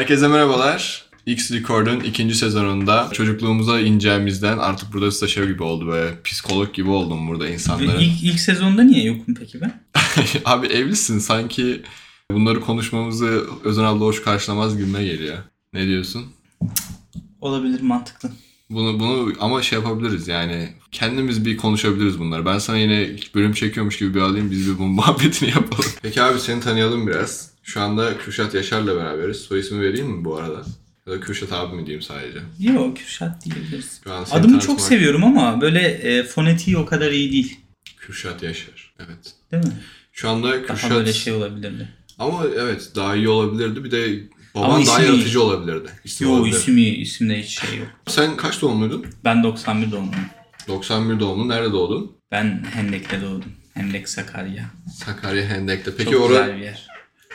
Herkese merhabalar. X Record'un ikinci sezonunda çocukluğumuza ineceğimizden artık burada stajyer gibi oldu böyle psikolog gibi oldum burada insanların. İlk, ilk sezonda niye yokum peki ben? Abi evlisin sanki bunları konuşmamızı Özen abla hoş karşılamaz gibime geliyor. Ne diyorsun? Olabilir mantıklı. Bunu bunu ama şey yapabiliriz yani kendimiz bir konuşabiliriz bunları. Ben sana yine bölüm çekiyormuş gibi bir alayım biz bir bunun muhabbetini yapalım. Peki abi seni tanıyalım biraz. Şu anda Kürşat Yaşar'la beraberiz. Soy ismi vereyim mi bu arada? Ya da Kürşat abi mi diyeyim sadece? Yok Kürşat diyebiliriz. Şu an seni Adımı çok tanıtmak- seviyorum ama böyle e, fonetiği o kadar iyi değil. Kürşat Yaşar. Evet. Değil mi? Şu anda Daha Kürşat... böyle şey olabilirdi. Ama evet daha iyi olabilirdi. Bir de Ama baban daha ismi iyi. yaratıcı olabilirdi. İsim Yo olabilir. isim iyi. İsimde hiç şey yok. Sen kaç doğumluydun? Ben 91 doğumluyum. 91 doğumlu. Nerede doğdun? Ben Hendek'te doğdum. Hendek Sakarya. Sakarya Hendek'te. Peki çok ora, güzel bir yer.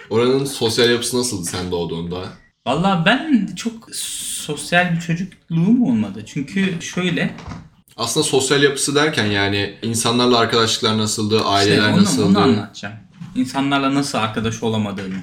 Oranın sosyal yapısı nasıldı sen doğduğunda? Valla ben çok sosyal bir çocukluğum olmadı. Çünkü şöyle Aslında sosyal yapısı derken yani insanlarla arkadaşlıklar nasıldı, işte aileler onu, nasıldı? onu anlatacağım. İnsanlarla nasıl arkadaş olamadığımı.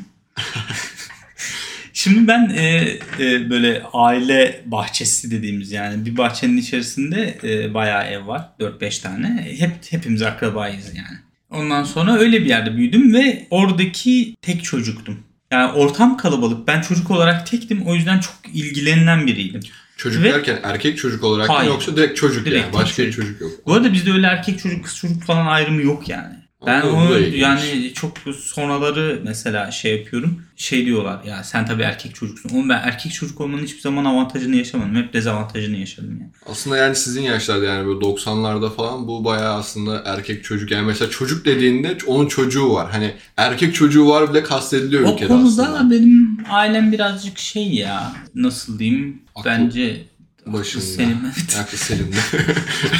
Şimdi ben e, e, böyle aile bahçesi dediğimiz yani bir bahçenin içerisinde e, bayağı ev var. 4-5 tane. Hep hepimiz akrabayız yani. Ondan sonra öyle bir yerde büyüdüm ve oradaki tek çocuktum. Yani ortam kalabalık. Ben çocuk olarak tektim. O yüzden çok ilgilenilen biriydim. Çocuk Ve- derken erkek çocuk olarak mı yoksa direkt çocuk Direkt yani. Başka bir çocuk. çocuk yok. Bu arada bizde öyle erkek çocuk kız çocuk falan ayrımı yok yani. Ben bu onu yani çok sonraları mesela şey yapıyorum. Şey diyorlar ya sen tabii erkek çocuksun. Oğlum ben erkek çocuk olmanın hiçbir zaman avantajını yaşamadım. Hep dezavantajını yaşadım yani. Aslında yani sizin yaşlarda yani böyle 90'larda falan bu bayağı aslında erkek çocuk. Yani mesela çocuk dediğinde onun çocuğu var. Hani erkek çocuğu var bile kastediliyor O ülkede konuda aslında. benim ailem birazcık şey ya nasıl diyeyim Aklı bence başında. Selim evet. Aklı Selim'de.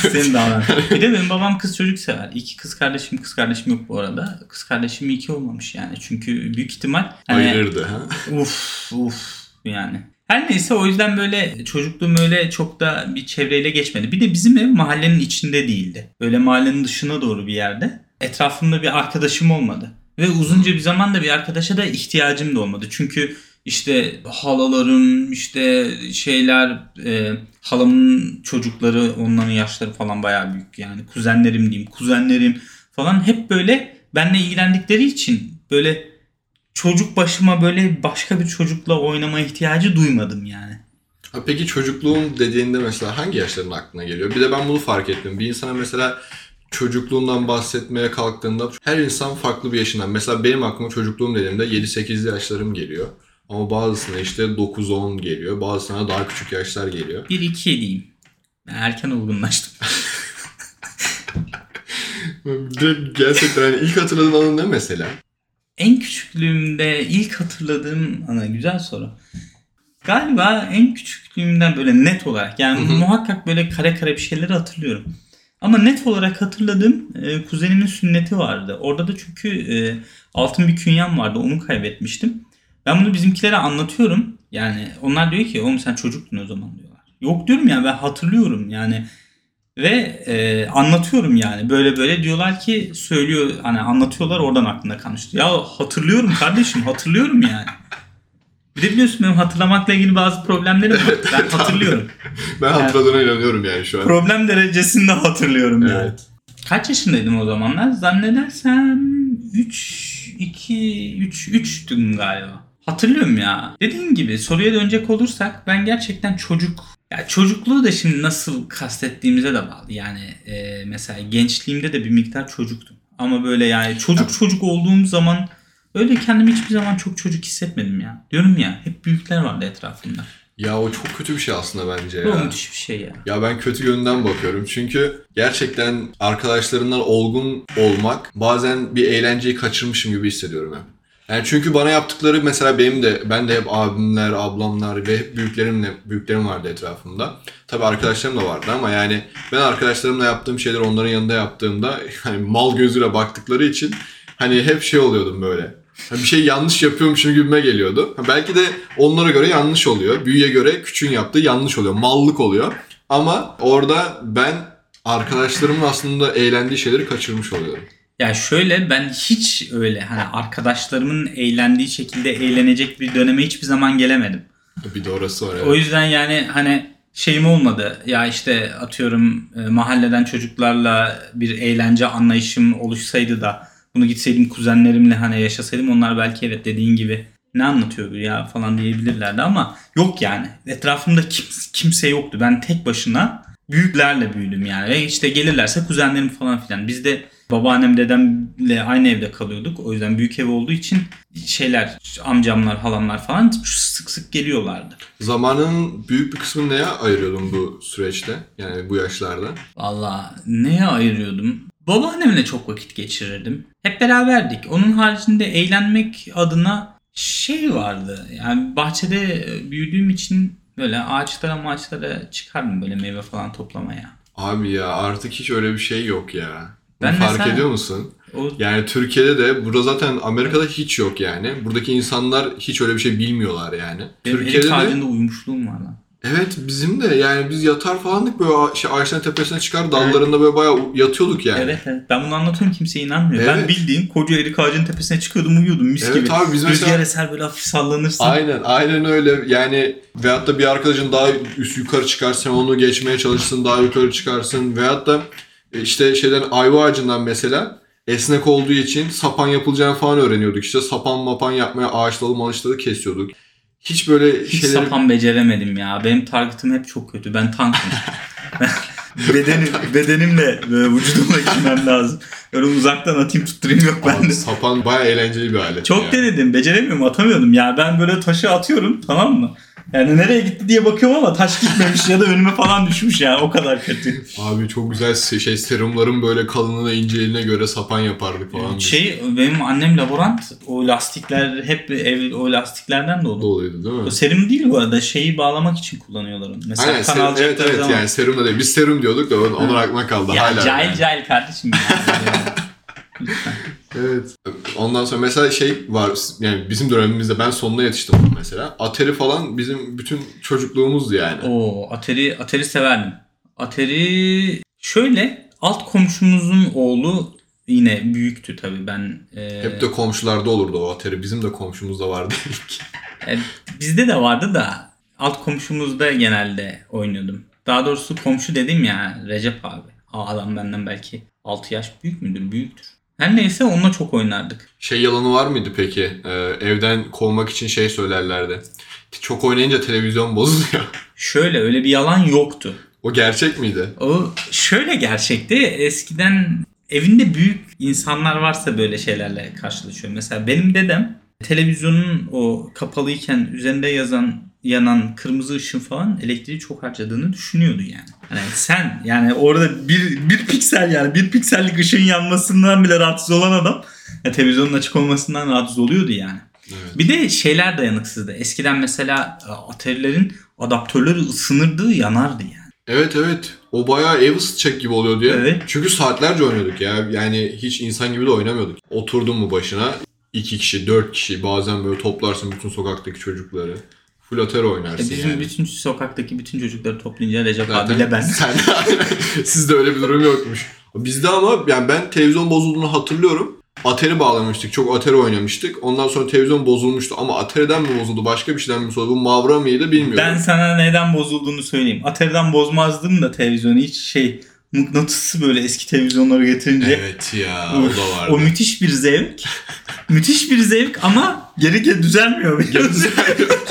Senin daha Bir de benim babam kız çocuk sever. İki kız kardeşim kız kardeşim yok bu arada. Kız kardeşim iki olmamış yani. Çünkü büyük ihtimal hani Ayırırdı ha. Uf uf yani. Her neyse o yüzden böyle çocukluğum öyle çok da bir çevreyle geçmedi. Bir de bizim ev mahallenin içinde değildi. Böyle mahallenin dışına doğru bir yerde. Etrafımda bir arkadaşım olmadı. Ve uzunca bir zaman da bir arkadaşa da ihtiyacım da olmadı. Çünkü işte halalarım işte şeyler e, halamın çocukları onların yaşları falan bayağı büyük yani kuzenlerim diyeyim kuzenlerim falan hep böyle benle ilgilendikleri için böyle çocuk başıma böyle başka bir çocukla oynama ihtiyacı duymadım yani. Ha, Peki çocukluğun dediğinde mesela hangi yaşların aklına geliyor? Bir de ben bunu fark ettim. Bir insana mesela çocukluğundan bahsetmeye kalktığında her insan farklı bir yaşından. Mesela benim aklıma çocukluğum dediğimde 7-8'li yaşlarım geliyor. Ama bazısına işte 9-10 geliyor. Bazısına daha küçük yaşlar geliyor. 1-2 diyeyim. Ben erken olgunlaştım. Gerçekten hani ilk hatırladığın anı ne mesela? En küçüklüğümde ilk hatırladığım ana güzel soru. Galiba en küçüklüğümden böyle net olarak yani Hı hı. muhakkak böyle kare kare bir şeyleri hatırlıyorum. Ama net olarak hatırladığım e, kuzenimin sünneti vardı. Orada da çünkü e, altın bir künyem vardı onu kaybetmiştim. Ben bunu bizimkilere anlatıyorum. Yani onlar diyor ki oğlum sen çocuktun o zaman diyorlar. Yok diyorum ya ben hatırlıyorum yani. Ve e, anlatıyorum yani böyle böyle diyorlar ki söylüyor hani anlatıyorlar oradan aklında kalmıştı. Ya hatırlıyorum kardeşim hatırlıyorum yani. Bir de biliyorsun benim hatırlamakla ilgili bazı problemlerim var. Ben hatırlıyorum. Ben hatırladığına inanıyorum yani şu an. Problem derecesinde hatırlıyorum yani. Evet. Kaç yaşındaydım o zamanlar? Zannedersem 3, 2, 3, 3'tüm galiba. Hatırlıyorum ya. Dediğim gibi soruya dönecek olursak ben gerçekten çocuk ya çocukluğu da şimdi nasıl kastettiğimize de bağlı. Yani e, mesela gençliğimde de bir miktar çocuktum. Ama böyle yani çocuk çocuk olduğum zaman öyle kendimi hiçbir zaman çok çocuk hissetmedim ya. Diyorum ya hep büyükler vardı etrafımda. Ya o çok kötü bir şey aslında bence Bu ya. müthiş bir şey ya. Ya ben kötü yönden bakıyorum. Çünkü gerçekten arkadaşlarından olgun olmak bazen bir eğlenceyi kaçırmışım gibi hissediyorum hep. Yani çünkü bana yaptıkları mesela benim de ben de hep abimler, ablamlar ve hep büyüklerimle büyüklerim vardı etrafımda. Tabii arkadaşlarım da vardı ama yani ben arkadaşlarımla yaptığım şeyleri onların yanında yaptığımda hani mal gözüyle baktıkları için hani hep şey oluyordum böyle. Bir şey yanlış yapıyormuşum gibime geliyordu. Belki de onlara göre yanlış oluyor. Büyüye göre küçüğün yaptığı yanlış oluyor. Mallık oluyor. Ama orada ben arkadaşlarımın aslında eğlendiği şeyleri kaçırmış oluyorum. Ya şöyle ben hiç öyle hani arkadaşlarımın eğlendiği şekilde eğlenecek bir döneme hiçbir zaman gelemedim. Bir de orası var. O Evet. yüzden yani hani şeyim olmadı. Ya işte atıyorum e, mahalleden çocuklarla bir eğlence anlayışım oluşsaydı da bunu gitseydim kuzenlerimle hani yaşasaydım onlar belki evet dediğin gibi ne anlatıyor bu ya falan diyebilirlerdi ama yok yani. Etrafımda kim, kimse yoktu. Ben tek başına büyüklerle büyüdüm yani. Ve işte gelirlerse kuzenlerim falan filan. Biz de babaannem dedemle aynı evde kalıyorduk. O yüzden büyük ev olduğu için şeyler amcamlar halamlar falan sık sık geliyorlardı. Zamanın büyük bir kısmını neye ayırıyordun bu süreçte? Yani bu yaşlarda. Valla neye ayırıyordum? Babaannemle çok vakit geçirirdim. Hep beraberdik. Onun haricinde eğlenmek adına şey vardı. Yani bahçede büyüdüğüm için böyle ağaçlara ağaçlara çıkardım böyle meyve falan toplamaya. Abi ya artık hiç öyle bir şey yok ya. Ben fark mesela- ediyor musun? O Yani Türkiye'de de burada zaten Amerika'da hiç yok yani. Buradaki insanlar hiç öyle bir şey bilmiyorlar yani. benim Türkiye'de de uyumuşluğum var lan. evet bizim de yani biz yatar falandık böyle şey, ağaçların tepesine çıkar dallarında böyle bayağı yatıyorduk yani. Evet evet. Ben bunu anlatıyorum kimse inanmıyor. Ben Evet. bildiğin koca erik ağacının tepesine çıkıyordum uyuyordum mis Evet gibi. abi biz mesela- Rüzgar eser böyle hafif sallanırsın. Aynen aynen öyle yani veyahut da bir arkadaşın daha üst yukarı çıkar sen onu geçmeye çalışsın daha yukarı çıkarsın veyahut da işte şeyden ayva ağacından mesela esnek olduğu için sapan yapılacağını falan öğreniyorduk işte sapan mapan yapmaya ağaçları malışları kesiyorduk. Hiç böyle Hiç şeyleri sapan beceremedim ya. Benim target'ım hep çok kötü. Ben tankım. Bedenim, bedenimle böyle vücudumla gitmem lazım. Öyle uzaktan atayım tutturayım yok Abi bende. sapan bayağı eğlenceli bir alet. Çok ya. denedim. Beceremiyorum. Atamıyordum ya. Ben böyle taşı atıyorum tamam mı? Yani nereye gitti diye bakıyorum ama taş gitmemiş ya da önüme falan düşmüş ya. O kadar kötü. Abi çok güzel şey serumların böyle kalınlığına inceliğine göre sapan yapardık falan. Şey benim annem laborant. O lastikler hep ev o lastiklerden de oldu. oluyordu değil mi? O serum değil bu arada. Şeyi bağlamak için kullanıyorlar onu. Mesela Aynen kan serum, evet evet zaman. yani serum da değil. Biz serum diyorduk da onun, onun aklına kaldı Ya hala. cahil yani. cahil kardeşim ya. Evet. Ondan sonra mesela şey var yani bizim dönemimizde ben sonuna yetiştim mesela. Atari falan bizim bütün çocukluğumuzdu yani. Oo, Atari, Atari severdim. Atari şöyle alt komşumuzun oğlu yine büyüktü tabii ben. e, Hep de komşularda olurdu o Atari. Bizim de komşumuzda vardı. e, bizde de vardı da alt komşumuzda genelde oynuyordum. Daha doğrusu komşu dedim ya Recep abi. Adam benden belki 6 yaş büyük müdür? Büyüktür. Her neyse onunla çok oynardık. şey yalanı var mıydı peki? Ee, evden kovmak için şey söylerlerdi. Çok oynayınca televizyon bozuluyor. Şöyle öyle bir yalan yoktu. o gerçek miydi? O şöyle gerçekti. Eskiden evinde büyük insanlar varsa böyle şeylerle karşılaşıyor. Mesela benim dedem televizyonun o kapalıyken üzerinde yazan yanan kırmızı ışın falan elektriği çok harcadığını düşünüyordu yani. Hani sen yani orada bir, bir piksel yani bir piksellik ışığın yanmasından bile rahatsız olan adam ya, televizyonun açık olmasından rahatsız oluyordu yani. Evet. Bir de şeyler dayanıksızdı. Eskiden mesela e, Atari'lerin adaptörleri ısınırdı yanardı yani. Evet evet. O bayağı ev ısıtacak gibi oluyordu ya. Evet. Çünkü saatlerce oynuyorduk ya. Yani hiç insan gibi de oynamıyorduk. Oturdun mu başına iki kişi, dört kişi bazen böyle toplarsın bütün sokaktaki çocukları. E oynarsın bizim yani. bütün sokaktaki bütün çocukları toplayınca Recep Zaten abiyle ben. Sen, sizde öyle bir durum yokmuş. Bizde ama yani ben televizyon bozulduğunu hatırlıyorum. Atari bağlamıştık. Çok Atari oynamıştık. Ondan sonra televizyon bozulmuştu. Ama Atari'den mi bozuldu? Başka bir şeyden mi bozuldu? Bu Mavra mıydı bilmiyorum. Ben sana neden bozulduğunu söyleyeyim. Atari'den bozmazdım da televizyonu hiç şey mıknatısı böyle eski televizyonları getirince. Evet ya Uf, o da vardı. o müthiş bir zevk. müthiş bir zevk ama geri geri düzelmiyor. biliyor musun?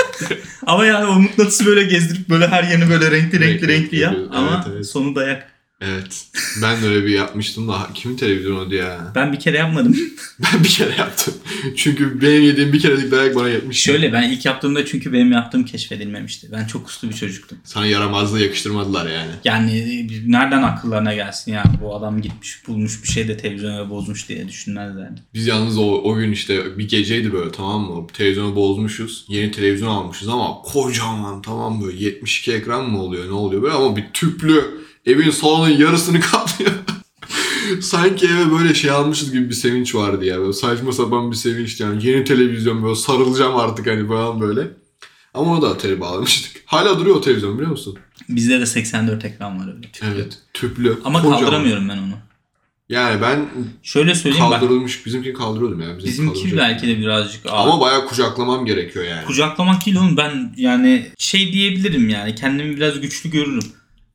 ama yani o mıknatısı böyle gezdirip böyle her yerini böyle renkli renkli Renkli renkli yap. yapıyor. Ama Evet, evet. sonu dayak. Evet. Ben de öyle bir yapmıştım da kimin televizyonu ya? Ben bir kere yapmadım. Ben bir kere yaptım. Çünkü benim yediğim bir kerelik dayak bana yetmiş. Şöyle ben ilk yaptığımda çünkü benim yaptığım keşfedilmemişti. Ben çok uslu bir çocuktum. Sana yaramazlığı yakıştırmadılar yani. Yani e, nereden akıllarına gelsin ya bu adam gitmiş bulmuş bir şey de televizyona bozmuş diye düşünmezlerdi. Biz yalnız o, o gün işte bir geceydi böyle tamam mı? Televizyonu bozmuşuz. Yeni televizyon almışız ama kocaman tamam mı? böyle 72 ekran mı oluyor ne oluyor böyle ama bir tüplü evin salonun yarısını kaplıyor. Sanki eve böyle şey almışız gibi bir sevinç vardı ya. Böyle saçma sapan bir sevinç yani. Yeni televizyon böyle sarılacağım artık hani falan böyle. Ama onu da Atari bağlamıştık. Hala duruyor o televizyon biliyor musun? Bizde de 84 ekran var öyle. tüplü. Evet. Tüplü. Ama kocaman. kaldıramıyorum ben onu. Yani ben Şöyle söyleyeyim bak. kaldırılmış, bizimkini kaldırıyordum ya. Bizimki Bizimki belki de birazcık ağır. Ama bayağı kucaklamam gerekiyor yani. Kucaklamak değil oğlum ben yani şey diyebilirim yani kendimi biraz güçlü görürüm.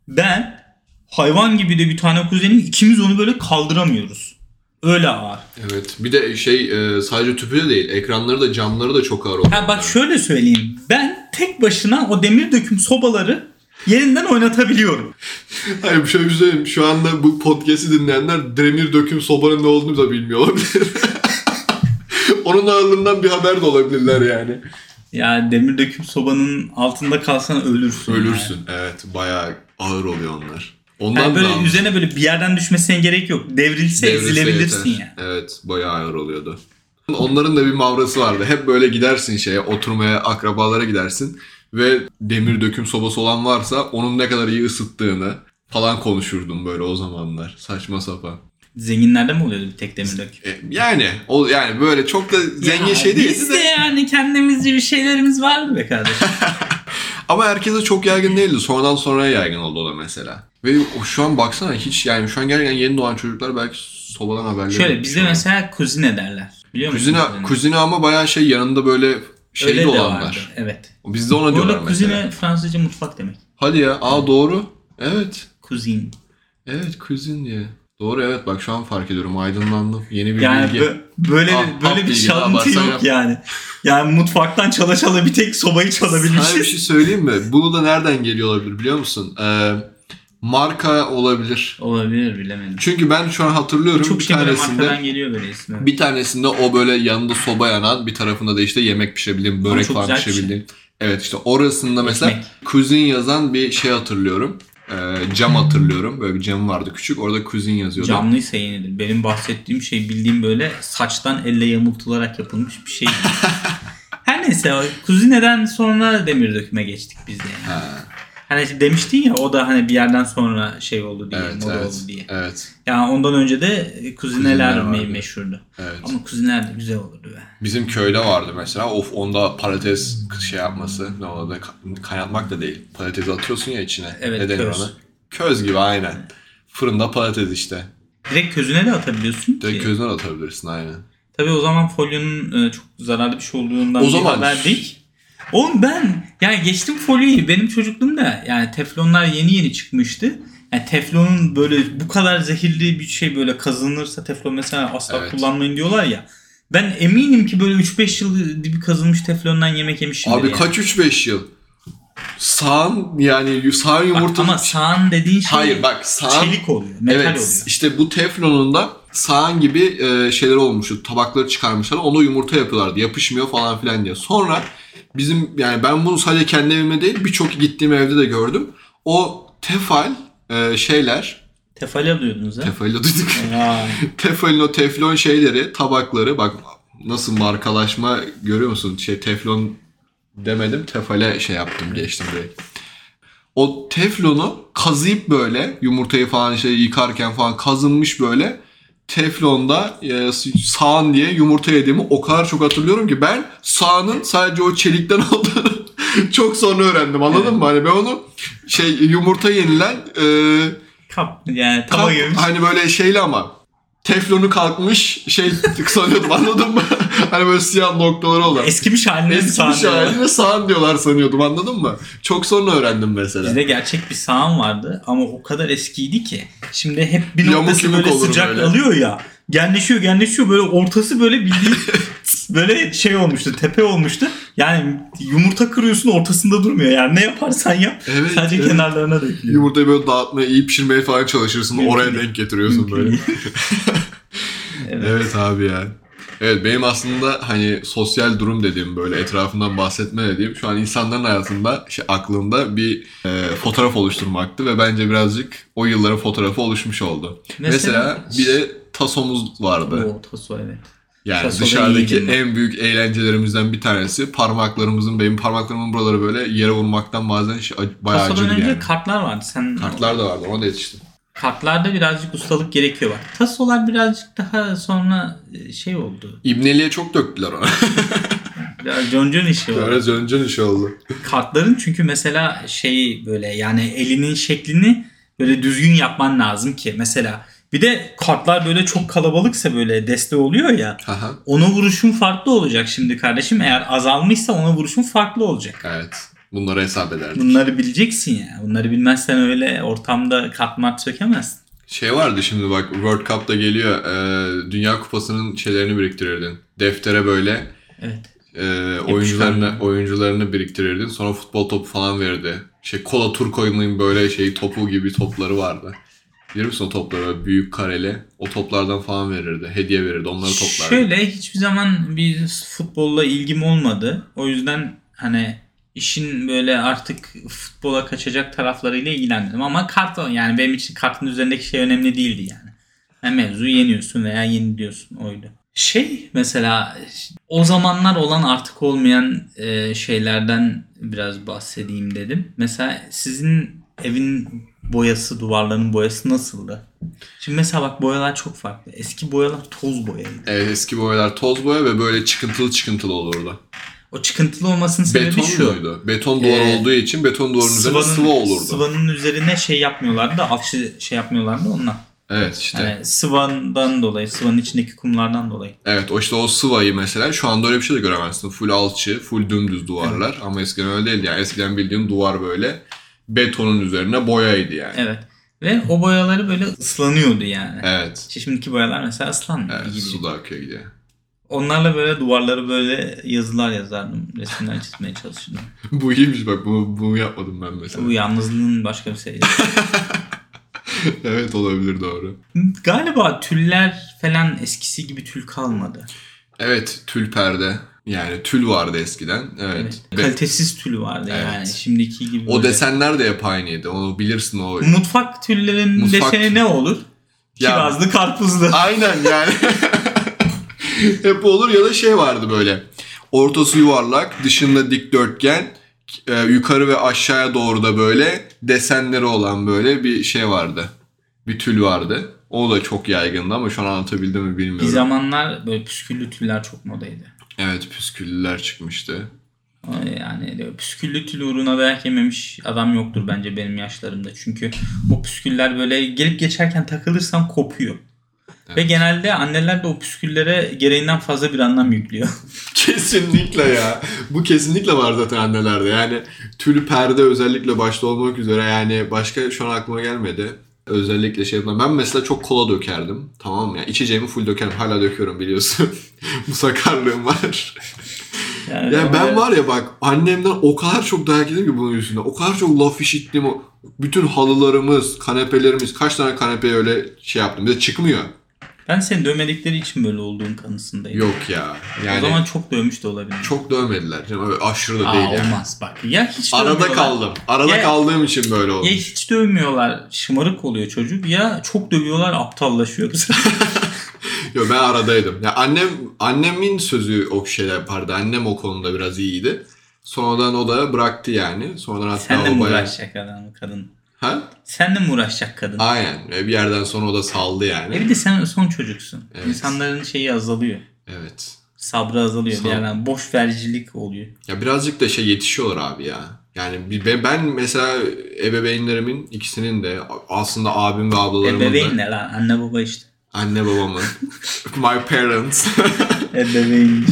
Ben hayvan gibi de bir tane kuzenim ikimiz onu böyle kaldıramıyoruz. Öyle ağır. Evet. Bir de şey e, sadece tüpü de değil. Ekranları da camları da çok ağır oluyor. Ha bak şöyle söyleyeyim. Ben tek başına o demir döküm sobaları yerinden oynatabiliyorum. Hayır şöyle bir şey söyleyeyim. Şu anda bu podcast'i dinleyenler demir döküm sobanın ne olduğunu da bilmiyor olabilir. Onun ağırlığından bir haber de olabilirler yani. Ya demir döküm sobanın altında kalsan ölürsün. yani. Ölürsün. Evet. Bayağı ağır oluyor onlar. Ondan Yani böyle da üzerine böyle bir yerden düşmesine gerek yok. Devrilse, Devrilse ezilebilirsin yeter. yani. Evet. Bayağı ağır oluyordu. Onların da bir mavrası vardı. Hep böyle gidersin şeye oturmaya akrabalara gidersin ve demir döküm sobası olan varsa onun ne kadar iyi ısıttığını falan konuşurdum böyle o zamanlar. Saçma sapan. Zenginlerde mi oluyordu bir tek demir döküm? E, yani o yani böyle çok da zengin Ya şey değildi Biz de. de yani kendimizce bir şeylerimiz vardı be kardeşim. Ama herkese çok yaygın değildi. Sonradan sonraya yaygın oldu o da mesela. Ve şu an baksana hiç yani şu an gerçekten yeni doğan çocuklar belki sobadan haberleri Şöyle bizde mesela kuzine derler. Biliyor musun? Kuzine, kuzine ama bayağı şey yanında böyle şey Öyle de olanlar. vardı. Evet. Bizde ona Bu diyorlar mesela. kuzine Fransızca mutfak demek. Hadi ya. Aa doğru. Evet. Kuzin. Evet kuzin diye. Doğru evet bak şu an fark ediyorum. Aydınlandım. Yeni bir Yani bilgi. bö- böyle Ah, böyle ah bir yaparsan yok yap. yani. Yani mutfaktan çala çala bir tek sobayı Sana bir çalabilmişiz. şey söyleyeyim mi? Bunu da nereden geliyor olabilir biliyor musun? Ee, marka olabilir. Olabilir bilemedim. Çünkü ben şu an hatırlıyorum Çok bir şey tanesinde markadan geliyor böyle ismi. bir tanesinde o böyle yanında soba yanan bir tarafında da işte yemek pişirebildiğim, börek falan bir şey. Evet işte orasında mesela Ekmek. kuzin yazan bir şey hatırlıyorum. Ee, cam hatırlıyorum. Böyle bir cam vardı küçük. Orada kuzin yazıyordu. Camlıysa yenidir. Benim bahsettiğim şey bildiğim böyle saçtan elle yamultularak yapılmış bir şey. Her neyse kuzineden sonra demir döküme geçtik biz de yani. Ha, Hani demiştin ya o da hani bir yerden sonra şey oldu diye, evet, moda evet, oldu diye. evet, Yani ondan önce de kuzineler Kuzineler meşhurdu. evet. Ama kuzineler de güzel olurdu be. Bizim köyde vardı mesela. Of onda patates şey yapması. Ne oldu? Ka- Kaynatmak da değil. Patatesi atıyorsun ya içine. Evet, ne denir köz. ona? Köz gibi aynen. Fırında patates işte. Direkt közüne de atabiliyorsun Direkt ki. közden atabilirsin aynen. Tabii o zaman folyonun e, çok zararlı bir şey olduğundan O zaman- haber değil. Oğlum ben yani geçtim folyoyu benim çocukluğumda yani teflonlar yeni yeni çıkmıştı. Yani teflonun böyle bu kadar zehirli bir şey böyle kazınırsa teflon mesela asla Evet. kullanmayın diyorlar ya. Ben eminim ki böyle 3-5 yıl dibi kazılmış teflondan yemek yemişimdir Abi yani. kaç 3-5 yıl? Sağın yani sağ Bak, yumurta... ama sağan dediğin şey Hayır bak sağın... çelik oluyor, metal evet oluyor. işte bu teflonun da sağan gibi e, şeyler olmuştu. Tabakları çıkarmışlar. Onu yumurta yapıyorlardı. Yapışmıyor falan filan diye. Sonra bizim yani ben bunu sadece kendi evimde değil birçok gittiğim evde de gördüm. O tefal e, şeyler Tefal alıyordunuz ha. tefal dedik. Vay. Tefalin o teflon şeyleri, tabakları bak nasıl markalaşma görüyor musun? Şey teflon demedim, tefale şey yaptım, geçtim direkt. O teflonu kazıyıp böyle yumurtayı falan şey yıkarken falan kazınmış böyle teflonda e, sağan diye yumurta yediğimi o kadar çok hatırlıyorum ki ben sağanın sadece o çelikten olduğunu çok sonra öğrendim anladın Evet. mı? Hani ben onu şey yumurta yenilen e, Kap yani tava Kap- gibi. Hani böyle şeyli ama teflonu kalkmış şey sanıyordum anladın mı? hani böyle siyah noktaları olan. Eskimiş halinde Eski bir sağan diyorlar. haline sağan diyorlar sanıyordum anladın mı? Çok sonra öğrendim mesela. Bizde gerçek bir sağan vardı ama o kadar eskiydi ki. Şimdi hep bir Yamuk noktası yumuk böyle sıcak böyle. alıyor ya. Genleşiyor genleşiyor böyle ortası böyle bildiğin böyle şey olmuştu tepe olmuştu. Yani yumurta kırıyorsun ortasında durmuyor yani ne yaparsan yap Evet, sadece evet. kenarlarına dökülüyor. Yumurtayı böyle dağıtmaya, iyi pişirmeye falan çalışırsın. Mümkün oraya değil. denk getiriyorsun böyle. Evet. evet abi ya. Evet benim aslında hani sosyal durum dediğim böyle etrafından bahsetme dediğim şu an insanların hayatında şey, aklında bir e, fotoğraf oluşturmaktı ve bence birazcık o yılların fotoğrafı oluşmuş oldu. Mesela, Mesela- bir de tasomuz vardı. Oo, taso evet. Yani tasoda dışarıdaki en büyük eğlencelerimizden bir tanesi parmaklarımızın benim parmaklarımın buraları böyle yere vurmaktan bazen şey, bayağı Tasodan acıdı önce yani. kartlar vardı. Sen Kartlar da vardı ona da yetiştim. kartlarda birazcık ustalık gerekiyor bak. Tasolar birazcık daha sonra e, şey oldu. İbneliğe çok döktüler ona. Biraz concon işi oldu. Böyle zöncön iş oldu. Kartların çünkü mesela şey böyle yani elinin şeklini böyle düzgün yapman lazım ki mesela Bir de kartlar böyle çok kalabalıksa böyle deste oluyor ya. Haha. Ona vuruşun farklı olacak şimdi kardeşim. Eğer azalmışsa ona vuruşun farklı olacak. evet. Bunları hesap ederdik. Bunları bileceksin ya. Bunları bilmezsen öyle ortamda kart sökemezsin. Şey vardı şimdi bak World Cup'ta geliyor. e, Dünya Kupası'nın şeylerini biriktirirdin. Deftere böyle Evet. e, oyuncularını oyuncularını biriktirirdin. Sonra futbol topu falan verirdi. Şey kola Turco'nun böyle şey topu gibi topları vardı. Bilir misin o topları büyük kareli? O toplardan falan verirdi. Hediye verirdi. Onları toplardı. Şöyle hiçbir zaman bir futbolla ilgim olmadı. O yüzden hani işin böyle artık futbola kaçacak taraflarıyla ilgilenmedim. Ama kart yani benim için kartın üzerindeki şey önemli değildi yani. yani mevzu yeniyorsun veya yeniliyorsun oydu. Şey mesela o zamanlar olan artık olmayan e, şeylerden biraz bahsedeyim dedim. Mesela sizin evin boyası, duvarların boyası nasıldı? Şimdi mesela bak boyalar çok farklı. Eski boyalar toz boyaydı. Evet, eski boyalar toz boya ve böyle çıkıntılı çıkıntılı olurdu. O çıkıntılı olmasının sebebi Beton şu. muydu? Beton duvar Ee, olduğu için beton duvarın üzerine sıvı olurdu. Sıvanın üzerine şey yapmıyorlardı da alçı şey yapmıyorlardı ondan. Evet işte. Yani sıvandan dolayı, sıvanın içindeki kumlardan dolayı. Evet o işte o sıvayı mesela şu anda öyle bir şey de göremezsin. Full alçı, full dümdüz duvarlar ama eskiden öyle değildi yani. Eskiden bildiğin duvar böyle betonun üzerine boyaydı yani. Evet. Ve o boyaları böyle ıslanıyordu yani. Evet. İşte şimdiki boyalar mesela ıslanmıyor Evet, gibi. su da akıyor gidiyor. Onlarla böyle duvarları böyle yazılar yazardım. Resimler çizmeye çalışırdım. bu iyiymiş bak bunu, bunu yapmadım ben mesela. Bu yalnızlığın başka bir şey. evet olabilir doğru. Galiba tüller falan eskisi gibi tül kalmadı. Evet tül perde. Yani tül vardı eskiden. Evet. Ve Kalitesiz tül vardı Evet. yani. Şimdiki gibi. o böyle- desenler de hep aynıydı. Onu bilirsin o. Mutfak tüllerin Mutfak- deseni ne olur? Ya- Kirazlı karpuzlu. Aynen yani. Hep olur ya da şey vardı böyle. Ortası yuvarlak, dışında dikdörtgen, e, yukarı ve aşağıya doğru da böyle desenleri olan böyle bir şey vardı. Bir tül vardı. O da çok yaygındı ama şu an anlatabildim mi Bir bilmiyorum. zamanlar böyle püsküllü tüller çok modaydı. Evet püsküllüler çıkmıştı. Ama Yani püsküllü tül uğruna dayak yememiş adam yoktur bence benim yaşlarımda. Çünkü o püsküller böyle gelip geçerken takılırsan kopuyor. Ve Evet. genelde anneler de o püsküllere gereğinden fazla bir anlam yüklüyor. Kesinlikle ya. Bu kesinlikle var zaten annelerde. Yani tül perde özellikle başta olmak üzere yani başka şu an aklıma gelmedi. Özellikle şey yapılan. Ben mesela çok kola dökerdim. Tamam mı? Yani içeceğimi full dökerim. Hala döküyorum biliyorsun. Bu sakarlığım var. Yani Yani ben öyle- var ya bak annemden o kadar çok dayak yedim ki bunun yüzünden. O kadar çok laf işittim. Bütün halılarımız, kanepelerimiz kaç tane kanepeye öyle şey yaptım. Bir de çıkmıyor. Ben seni dövmedikleri için böyle olduğun kanısındayım. Yok ya. Yani o zaman çok dövmüş de olabilir. çok dövmediler. Canım, öyle aşırı da Aa, değil yani. olmaz bak. Ya hiç Arada kaldım. Arada Ya- kaldığım için böyle oldu. Ya hiç dövmüyorlar. Şımarık oluyor çocuk. Ya çok dövüyorlar aptallaşıyor. Yo ben aradaydım. Ya annem annemin sözü o şeyler yapardı. Annem o konuda biraz iyiydi. Sonradan o da bıraktı yani. Sonradan hatta Sen de o mi bayağı... uğraşacak adam kadın? Ha? Sen de mi uğraşacak kadın? Aynen. Ve bir yerden sonra o da saldı E yani. bir de sen son çocuksun. Evet. İnsanların şeyi azalıyor. Evet. Sabrı azalıyor. Bir Sağ ol. yerden boş vericilik oluyor. Ya birazcık da şey yetişiyorlar abi ya. Yani bir- ben, mesela ebeveynlerimin ikisinin de aslında abim ve ablalarımın Ebeveyn da ne lan? Anne baba işte. anne babamın my parents Ebeveyn.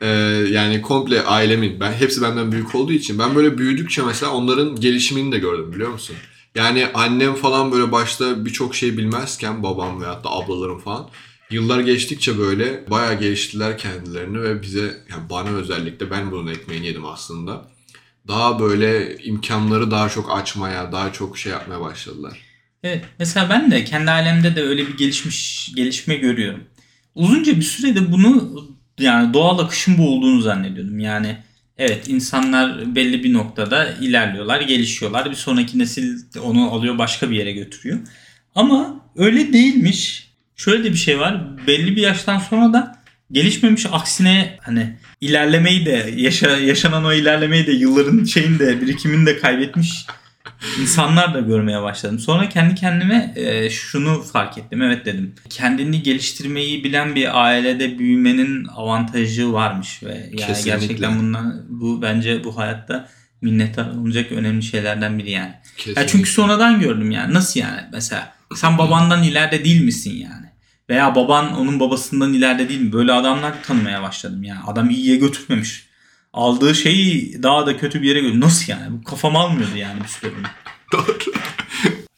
Ee, yani komple ailemin ben hepsi benden büyük olduğu için ben böyle büyüdükçe mesela onların gelişimini de gördüm biliyor musun? Yani annem falan böyle başta birçok şey bilmezken babam veyahut da ablalarım falan yıllar geçtikçe böyle bayağı geliştiler kendilerini ve bize yani bana özellikle ben bunun ekmeğini yedim aslında. Daha böyle imkanları daha çok açmaya, daha çok şey yapmaya başladılar. Evet. Mesela ben de kendi ailemde de öyle bir gelişmiş gelişme görüyorum. Uzunca bir sürede bunu yani doğal akışın bu olduğunu zannediyordum. Yani evet insanlar belli bir noktada ilerliyorlar, gelişiyorlar. Bir sonraki nesil onu alıyor başka bir yere götürüyor. Ama öyle değilmiş. Şöyle de bir şey var. Belli bir yaştan sonra da gelişmemiş aksine hani ilerlemeyi de yaşa, yaşanan o ilerlemeyi de yılların şeyini de birikimini de kaybetmiş insanlar da görmeye başladım. Sonra kendi kendime e, şunu fark ettim. Evet dedim. Kendini geliştirmeyi bilen bir ailede büyümenin avantajı varmış ve yani Kesinlikle. gerçekten bundan bu bence bu hayatta minnettar olunacak önemli şeylerden biri yani. Kesinlikle. Ya çünkü sonradan gördüm yani. Nasıl yani? Mesela Sen babandan ileride değil misin yani? Veya baban onun babasından ileride değil mi? Böyle adamlar tanımaya başladım yani. Adam iyiye götürmemiş. Aldığı şeyi daha da kötü bir yere götürüyor. Nasıl yani? Bu kafam almıyordu yani bir süre. Doğru.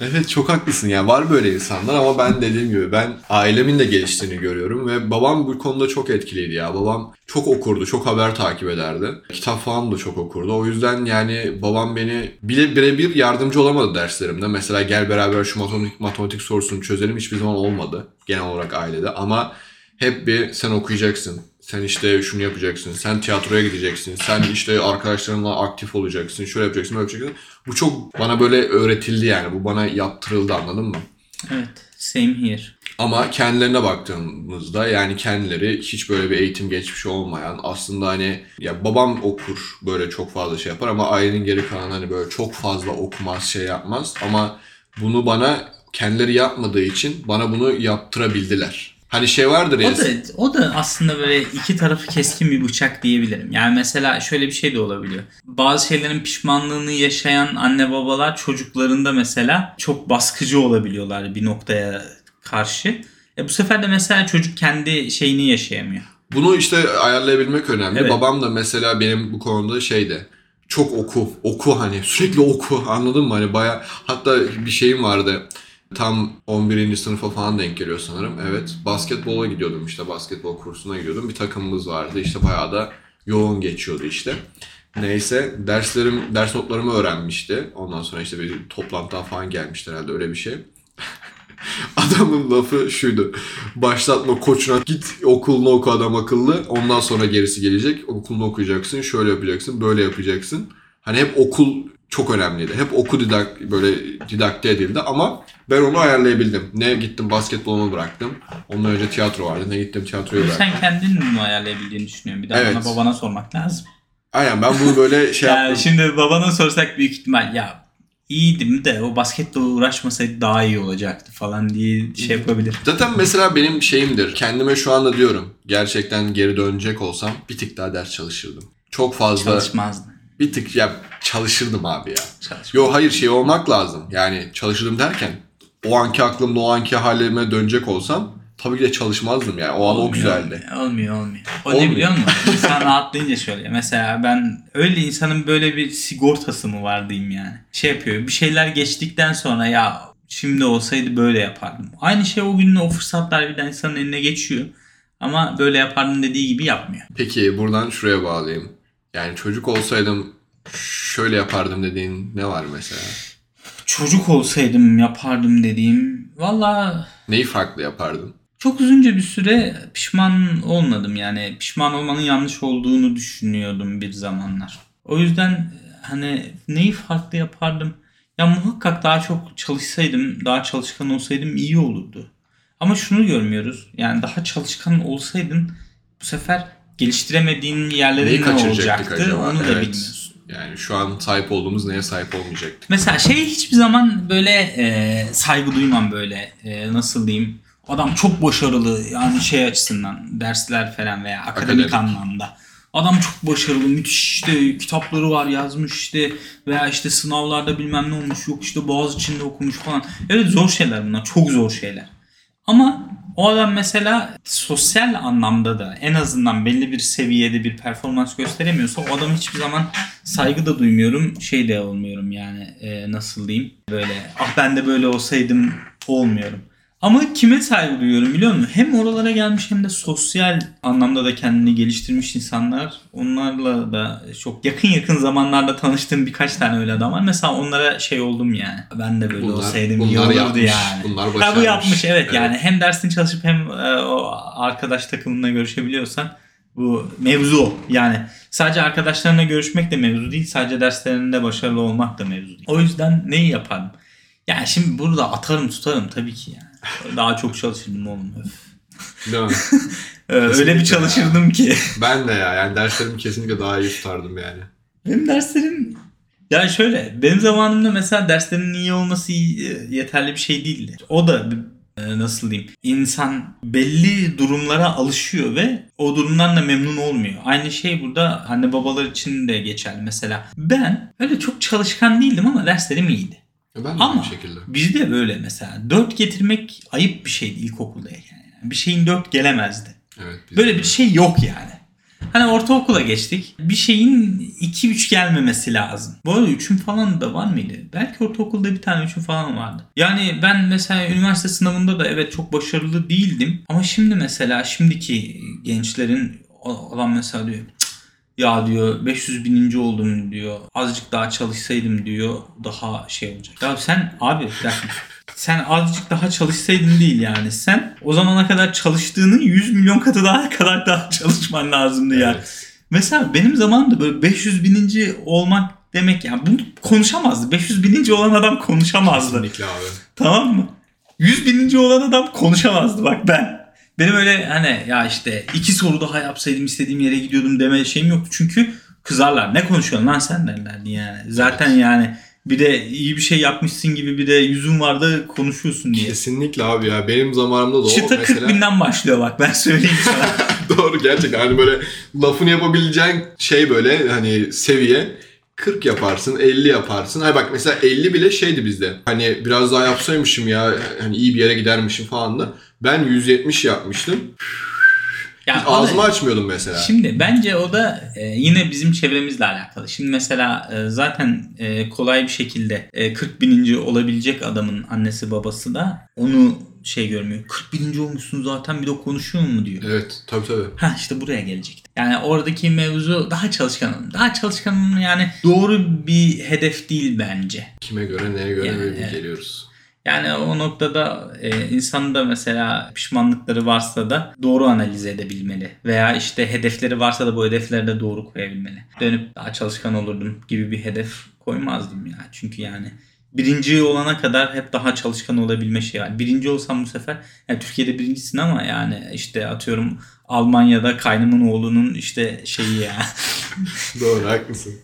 Evet çok haklısın yani var böyle insanlar ama ben dediğim gibi ben ailemin de geliştiğini görüyorum ve babam bu konuda çok etkiliydi ya. Babam çok okurdu, çok haber takip ederdi. Kitap falan da çok okurdu. O yüzden yani babam beni bile birebir yardımcı olamadı derslerimde. Mesela gel beraber şu matematik, matematik sorusunu çözelim hiçbir zaman olmadı genel olarak ailede ama hep bir sen okuyacaksın. Sen işte şunu yapacaksın. Sen tiyatroya gideceksin. Sen işte arkadaşlarınla aktif olacaksın. Şöyle yapacaksın, böyle yapacaksın. Bu çok bana böyle öğretildi yani. Bu bana yaptırıldı anladın mı? Evet. Same here. Ama kendilerine baktığımızda yani kendileri hiç böyle bir eğitim geçmişi olmayan aslında hani ya babam okur böyle çok fazla şey yapar ama ailenin geri kalanı hani böyle çok fazla okumaz şey yapmaz ama bunu bana kendileri yapmadığı için bana bunu yaptırabildiler. Hani şey vardır ya. O da, o da aslında böyle iki tarafı keskin bir bıçak diyebilirim. Yani mesela şöyle bir şey de olabiliyor. Bazı şeylerin pişmanlığını yaşayan anne babalar çocuklarında mesela çok baskıcı olabiliyorlar bir noktaya karşı. E bu sefer de mesela çocuk kendi şeyini yaşayamıyor. Bunu işte ayarlayabilmek önemli. Evet. Babam da mesela benim bu konuda şeyde çok oku, oku hani sürekli oku anladın mı? Hani baya hatta bir şeyim vardı. Tam 11. sınıfa falan denk geliyor sanırım. Evet. Basketbola gidiyordum işte. Basketbol kursuna gidiyordum. Bir takımımız vardı. İşte bayağı da yoğun geçiyordu işte. Neyse derslerim, ders notlarımı öğrenmişti. Ondan sonra işte bir toplantıdan falan gelmişti herhalde öyle bir şey. Adamın lafı şuydu. Başlatma koçuna git okulunu oku adam akıllı. Ondan sonra gerisi gelecek. Okulunu okuyacaksın. Şöyle yapacaksın. Böyle yapacaksın. Hani hep okul çok önemliydi. Hep oku didak böyle didakte edildi ama ben onu ayarlayabildim. Ne gittim basketbolumu bıraktım. Ondan önce tiyatro vardı. Ne gittim tiyatroyu bıraktım. Sen kendin mi ayarlayabildiğini düşünüyorum. Bir daha Evet. bana babana sormak lazım. Aynen ben bunu böyle şey Yani yaptım. şimdi babana sorsak büyük ihtimal ya iyiydim de o basketla uğraşmasaydı daha iyi olacaktı falan diye şey yapabilir. Zaten mesela benim şeyimdir. Kendime şu anda diyorum. Gerçekten geri dönecek olsam bir tık daha ders çalışırdım. Çok fazla Çalışmazdı. Bir tık ya çalışırdım abi ya. Çalışmaz. Yo hayır şey olmak lazım. Yani çalışırdım derken o anki aklımda o anki halime dönecek olsam tabii ki de çalışmazdım yani. O an o Olmuyor, güzeldi. Olmuyor olmuyor. O Olmuyor. ne biliyor musun? İnsan rahatlayınca şöyle. Mesela ben öyle insanın böyle bir sigortası mı var diyeyim yani. Şey yapıyor bir şeyler geçtikten sonra ya şimdi olsaydı böyle yapardım. Aynı şey o günün o fırsatlar bir de insanın eline geçiyor. Ama böyle yapardım dediği gibi yapmıyor. Peki buradan şuraya bağlayayım. Yani çocuk olsaydım şöyle yapardım dediğin ne var mesela? Çocuk olsaydım yapardım dediğim. Valla Neyi farklı yapardın? çok uzunca bir süre pişman olmadım. Yani pişman olmanın yanlış olduğunu düşünüyordum bir zamanlar. O yüzden hani neyi farklı yapardım? Ya muhakkak daha çok çalışsaydım, daha çalışkan olsaydım iyi olurdu. Ama şunu görmüyoruz. Yani daha çalışkan olsaydın bu sefer geliştiremediğin Neyi yerlerin ne olacaktı acaba? onu da Evet. bilmiyorsun. Yani şu an sahip olduğumuz neye sahip olmayacaktık? Mesela şey hiçbir zaman böyle e, saygı duymam böyle e, nasıl diyeyim adam çok başarılı yani şey açısından dersler falan veya akademik, Akademik. anlamda. Adam çok başarılı müthiş işte kitapları var yazmış işte veya işte sınavlarda bilmem ne olmuş yok işte boğaz içinde okumuş falan. Evet zor şeyler bunlar çok zor şeyler. Ama o adam mesela sosyal anlamda da en azından belli bir seviyede bir performans gösteremiyorsa o adamı hiçbir zaman saygı da duymuyorum. Şey de olmuyorum yani e, nasıl diyeyim böyle ah ben de böyle olsaydım olmuyorum. Ama kime saygı duyuyorum biliyor musun? Hem oralara gelmiş hem de sosyal anlamda da kendini geliştirmiş insanlar. Onlarla da çok yakın yakın zamanlarda tanıştığım birkaç tane öyle adam var. Mesela onlara şey oldum yani. Ben de böyle Bunlar- olsaydım iyi olurdu yapmış, yani. bunlar Ha bu başarmış. yapmış evet, Evet. yani hem dersini çalışıp hem e, o arkadaş takımında görüşebiliyorsan bu mevzu. Yani sadece arkadaşlarına görüşmek de mevzu değil. Sadece derslerinde başarılı olmak da mevzu değil. O yüzden neyi yapardım? Yani şimdi burada atarım tutarım tabii ki yani. Daha çok çalışırdım oğlum. Değil mi? Ee, Öyle bir çalışırdım ki. ben de ya. Yani derslerimi kesinlikle daha iyi tutardım yani. Benim derslerim yani şöyle benim zamanımda mesela derslerin iyi olması iyi- yeterli bir şey değildi. O da e, nasıl diyeyim insan belli durumlara alışıyor ve o durumdan da memnun olmuyor. Aynı şey burada anne babalar için de geçerli mesela. Ben öyle çok çalışkan değildim ama derslerim iyiydi. Ya Ben de Ama aynı şekilde. bizde böyle mesela 4 getirmek ayıp bir şeydi ilkokuldayken. Yani. Bir şeyin 4 gelemezdi. Evet. Böyle de. bir şey yok yani. Hani ortaokula geçtik. Bir şeyin 2-3 gelmemesi lazım. Bu arada 3'ün falan da var mıydı? Belki ortaokulda bir tane 3'ün falan vardı. Yani ben mesela üniversite sınavında da evet çok başarılı değildim. Ama şimdi mesela şimdiki gençlerin olan mesela diyor "Cık, ya diyor 500 bininci oldum diyor. Azıcık daha çalışsaydım diyor. Daha şey olacak. Ya sen abi. Sen azıcık daha çalışsaydın değil yani. Sen o zamana kadar çalıştığının 100 milyon katı daha kadar daha çalışman lazımdı yani. Evet. Mesela benim zamanımda böyle 500 bininci olmak demek yani bunu konuşamazdı. 500 bininci olan adam konuşamazdı. Kesinlikle abi. Tamam mı? 100 bininci olan adam konuşamazdı bak ben. Benim öyle hani ya işte iki soru daha yapsaydım istediğim yere gidiyordum deme şeyim yoktu. Çünkü kızarlar. Ne konuşuyorsun lan sen derlerdi yani. Zaten Evet. yani bir de iyi bir şey yapmışsın gibi bir de yüzün vardı konuşuyorsun diye. Kesinlikle abi ya. Benim zamanımda da o Çıta mesela. 40 binden başlıyor bak ben söyleyeyim sana. Doğru gerçekten hani böyle lafını yapabileceğin şey böyle hani seviye 40 yaparsın 50 yaparsın. Hay bak mesela 50 bile şeydi bizde. Hani biraz daha yapsaymışım ya hani iyi bir yere gidermişim falan da. Ben 170 yapmıştım. Ya Hiç o da- ağzımı açmıyordum mesela. Şimdi bence o da e, yine bizim çevremizle alakalı. Şimdi mesela e, zaten e, kolay bir şekilde e, 40 bininci olabilecek adamın annesi babası da onu şey görmüyor. 40 bininci olmuşsun zaten bir de konuşuyor mu diyor. Evet tabii tabii. Ha işte buraya gelecekti. Yani oradaki mevzu daha çalışkan olun. Daha çalışkan olun yani doğru bir hedef değil bence. Kime göre neye göre Yani, evet. geliyoruz. Yani o noktada e, insan da mesela pişmanlıkları varsa da doğru analiz edebilmeli. Veya işte hedefleri varsa da bu hedefleri de doğru koyabilmeli. Dönüp daha çalışkan olurdum gibi bir hedef koymazdım ya. Çünkü yani birinci olana kadar hep daha çalışkan olabilme şey var. Birinci olsam bu sefer yani Türkiye'de birincisin ama yani işte atıyorum Almanya'da kaynımın oğlunun işte şeyi ya. Doğru haklısın.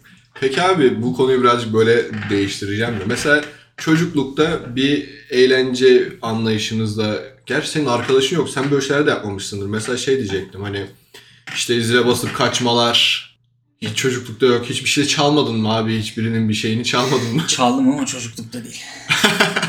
Peki abi bu konuyu birazcık böyle değiştireceğim de. Mesela çocuklukta bir eğlence anlayışınızda gerçi senin arkadaşın yok. Sen böyle şeyler de yapmamışsındır. Mesela şey diyecektim hani işte zile basıp kaçmalar hiç çocuklukta yok. Hiçbir şey çalmadın mı abi? Hiçbirinin bir şeyini çalmadın mı? Çaldım ama çocuklukta değil.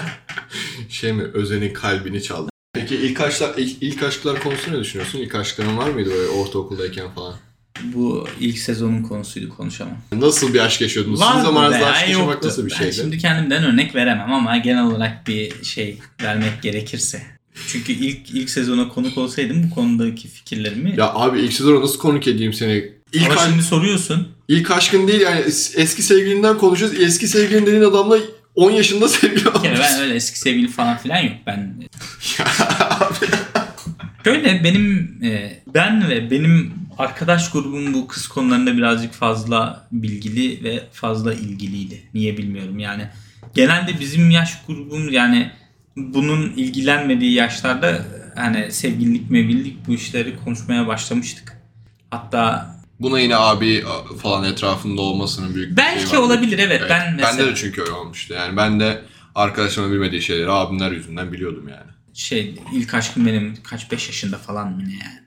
şey mi? Özen'in kalbini çaldın. Peki ilk aşklar, ilk, ilk aşklar konusunda ne düşünüyorsun? İlk aşkların var mıydı böyle ortaokuldayken falan? Bu ilk sezonun konusuydu konuşamam. Nasıl bir aşk yaşıyordunuz? Sizin Vardı zamanınızda aşk yaşamak yoktu. nasıl bir Ben şeydi? şimdi kendimden örnek veremem ama genel olarak bir şey vermek gerekirse. Çünkü ilk ilk sezona konuk olsaydım bu konudaki fikirlerimi... Ya abi ilk sezona nasıl konuk edeyim seni? İlk, ama şimdi soruyorsun. ilk aşkın değil yani es- eski sevgilinden konuşuyoruz. Eski sevgilin dediğin adamla 10 yaşında sevgili olmuş. ben öyle eski sevgili falan filan yok. Ben Şöyle benim e, ben ve benim arkadaş grubum bu kız konularında birazcık fazla bilgili ve fazla ilgiliydi. Niye bilmiyorum yani. Genelde bizim yaş grubumuz yani bunun ilgilenmediği yaşlarda hani sevgililik mevgililik bu işleri konuşmaya başlamıştık. Hatta Buna yine abi falan etrafında olmasının büyük belki var. olabilir evet, ben mesela Bende de çünkü öyle olmuştu. Yani ben de arkadaşımın bilmediği şeyleri abimler yüzünden biliyordum yani. şey ilk aşkım benim kaç 5 yaşında falan mı ne yani.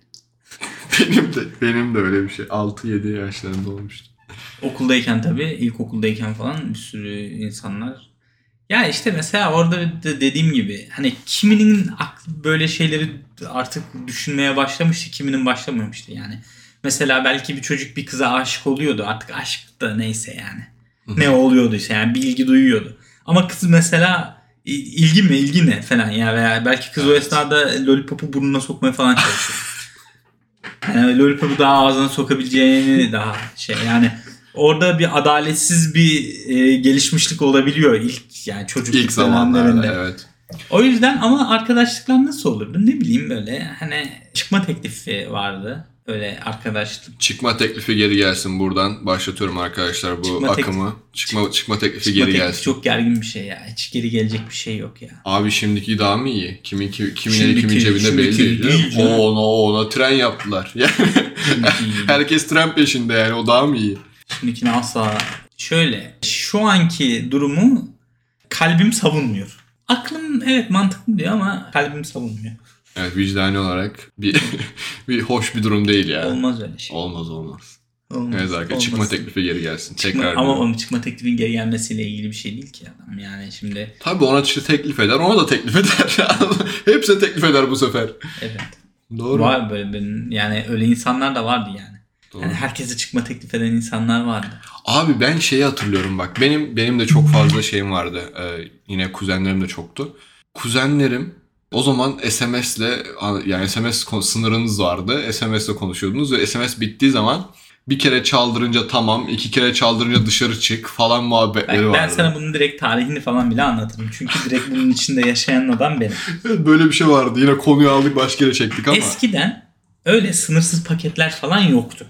Benim de benim de öyle bir şey. 6-7 yaşlarında olmuştu. Okuldayken tabii ilkokuldayken falan bir sürü insanlar. Ya işte mesela orada da dediğim gibi hani kiminin aklı böyle şeyleri artık düşünmeye başlamıştı, kiminin başlamamıştı yani. Mesela belki bir çocuk bir kıza aşık oluyordu. Artık aşk da neyse yani. Ne oluyorduysa yani bir ilgi duyuyordu. Ama kız mesela il- ilgi mi ilgi ne falan ya veya belki kız o Evet. esnada lollipopu burnuna sokmaya falan çalışıyor. Yani lollipopu daha ağzına sokabileceğini daha şey yani orada bir adaletsiz bir e, gelişmişlik olabiliyor ilk yani çocukluk İlk dönemlerinde. evet. O yüzden ama arkadaşlıklar nasıl olurdu ne bileyim böyle hani çıkma teklifi vardı. Öyle arkadaşlık. Çıkma teklifi geri gelsin buradan. Başlatıyorum arkadaşlar bu Çıkma tek- akımı. çıkma çıkma teklifi Çıkma geri teklifi gelsin. çok gergin bir şey ya. Hiç geri gelecek bir şey yok ya. Abi şimdiki daha mı iyi? Kimin ki- kimin Şimdiki- kimin cebinde belli değil. değil. O ona o ona tren yaptılar. Yani herkes tren peşinde yani o daha mı iyi? şimdikini asla. Şöyle şu anki durumu kalbim savunmuyor. Aklım evet mantıklı diyor ama kalbim savunmuyor. Evet vicdani olarak bir bir hoş bir durum değil yani. Olmaz öyle şey. Olmaz olmaz. Olmaz, Evet arkadaşlar çıkma teklifi geri gelsin. Çıkma- Tekrar. ama onun çıkma teklifin geri gelmesiyle ilgili bir şey değil ki adam. Yani şimdi Tabii ona işte teklif eder. Ona da teklif eder. Hepsine teklif eder bu sefer. evet. Doğru. Var böyle benim yani öyle insanlar da vardı yani. Doğru. Yani herkese çıkma teklif eden insanlar vardı. Abi ben şeyi hatırlıyorum bak. Benim benim de çok fazla şeyim vardı. Ee, yine kuzenlerim de çoktu. Kuzenlerim o zaman SMS'le yani SMS sınırınız vardı. SMS'le konuşuyordunuz ve SMS bittiği zaman bir kere çaldırınca tamam, iki kere çaldırınca dışarı çık falan muhabbetleri Ben, vardı. ben sana bunun direkt tarihini falan bile anlatırım. Çünkü direkt bunun içinde yaşayan adam benim. Böyle bir şey vardı. Yine konuyu aldık başka yere çektik ama. Eskiden öyle sınırsız paketler falan yoktu.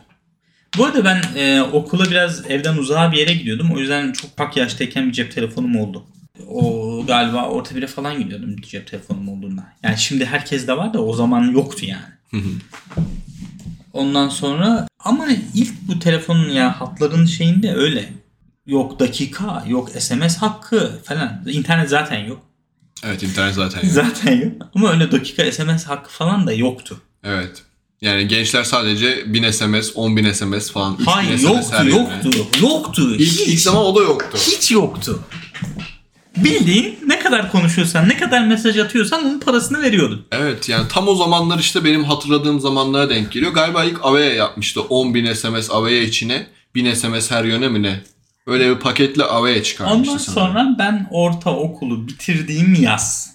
Bu arada ben e, okula biraz evden uzağa bir yere gidiyordum. O yüzden çok pak yaştayken bir cep telefonum oldu. O galiba orta bire falan gidiyordum cep telefonum olduğunda. Yani şimdi herkes de var da o zaman yoktu yani. Ondan sonra ama ilk bu telefonun ya hatların şeyinde öyle. Yok dakika, yok SMS hakkı falan. İnternet zaten yok. Evet internet zaten yok. Zaten yok. Ama öyle dakika SMS hakkı falan da yoktu. Evet. Yani gençler sadece 1000 SMS, 10.000 SMS falan. 3000 Hayır SMS yoktu her yerine. yoktu. Yoktu. İlk, hiç, ilk zaman o da yoktu. hiç yoktu. Bildiğin ne kadar konuşuyorsan, ne kadar mesaj atıyorsan onun parasını veriyordun. Evet yani tam o zamanlar işte benim hatırladığım zamanlara denk geliyor. Galiba ilk Avaya yapmıştı. 10.000 SMS Avaya içine 1000 SMS her yöne mi ne? Öyle bir paketle Avaya çıkarmıştı Ondan sanırım. sonra ben ortaokulu bitirdiğim yaz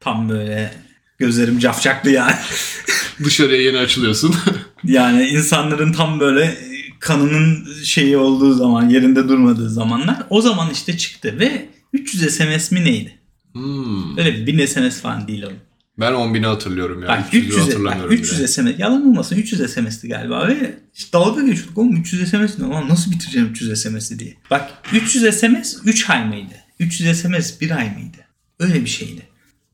tam böyle gözlerim cafcaklı yani. Dışarıya yeni açılıyorsun. Yani insanların tam böyle kanının şeyi olduğu zaman, yerinde durmadığı zamanlar o zaman işte çıktı ve 300 SMS mi neydi? Hmm. Öyle 1000 SMS falan değil o. Ben 10.000'i hatırlıyorum ya. Bak 300'ü 300, bak, hatırlamıyorum 300 bile. SMS. Yalan olmasın 300 SMS'ti galiba ve işte dalga geçiyorduk oğlum 300 SMS ne? Ulan nasıl bitireceğim 300 SMS'i diye. Bak 300 SMS 3 ay mıydı? 300 SMS 1 ay mıydı? Öyle bir şeydi.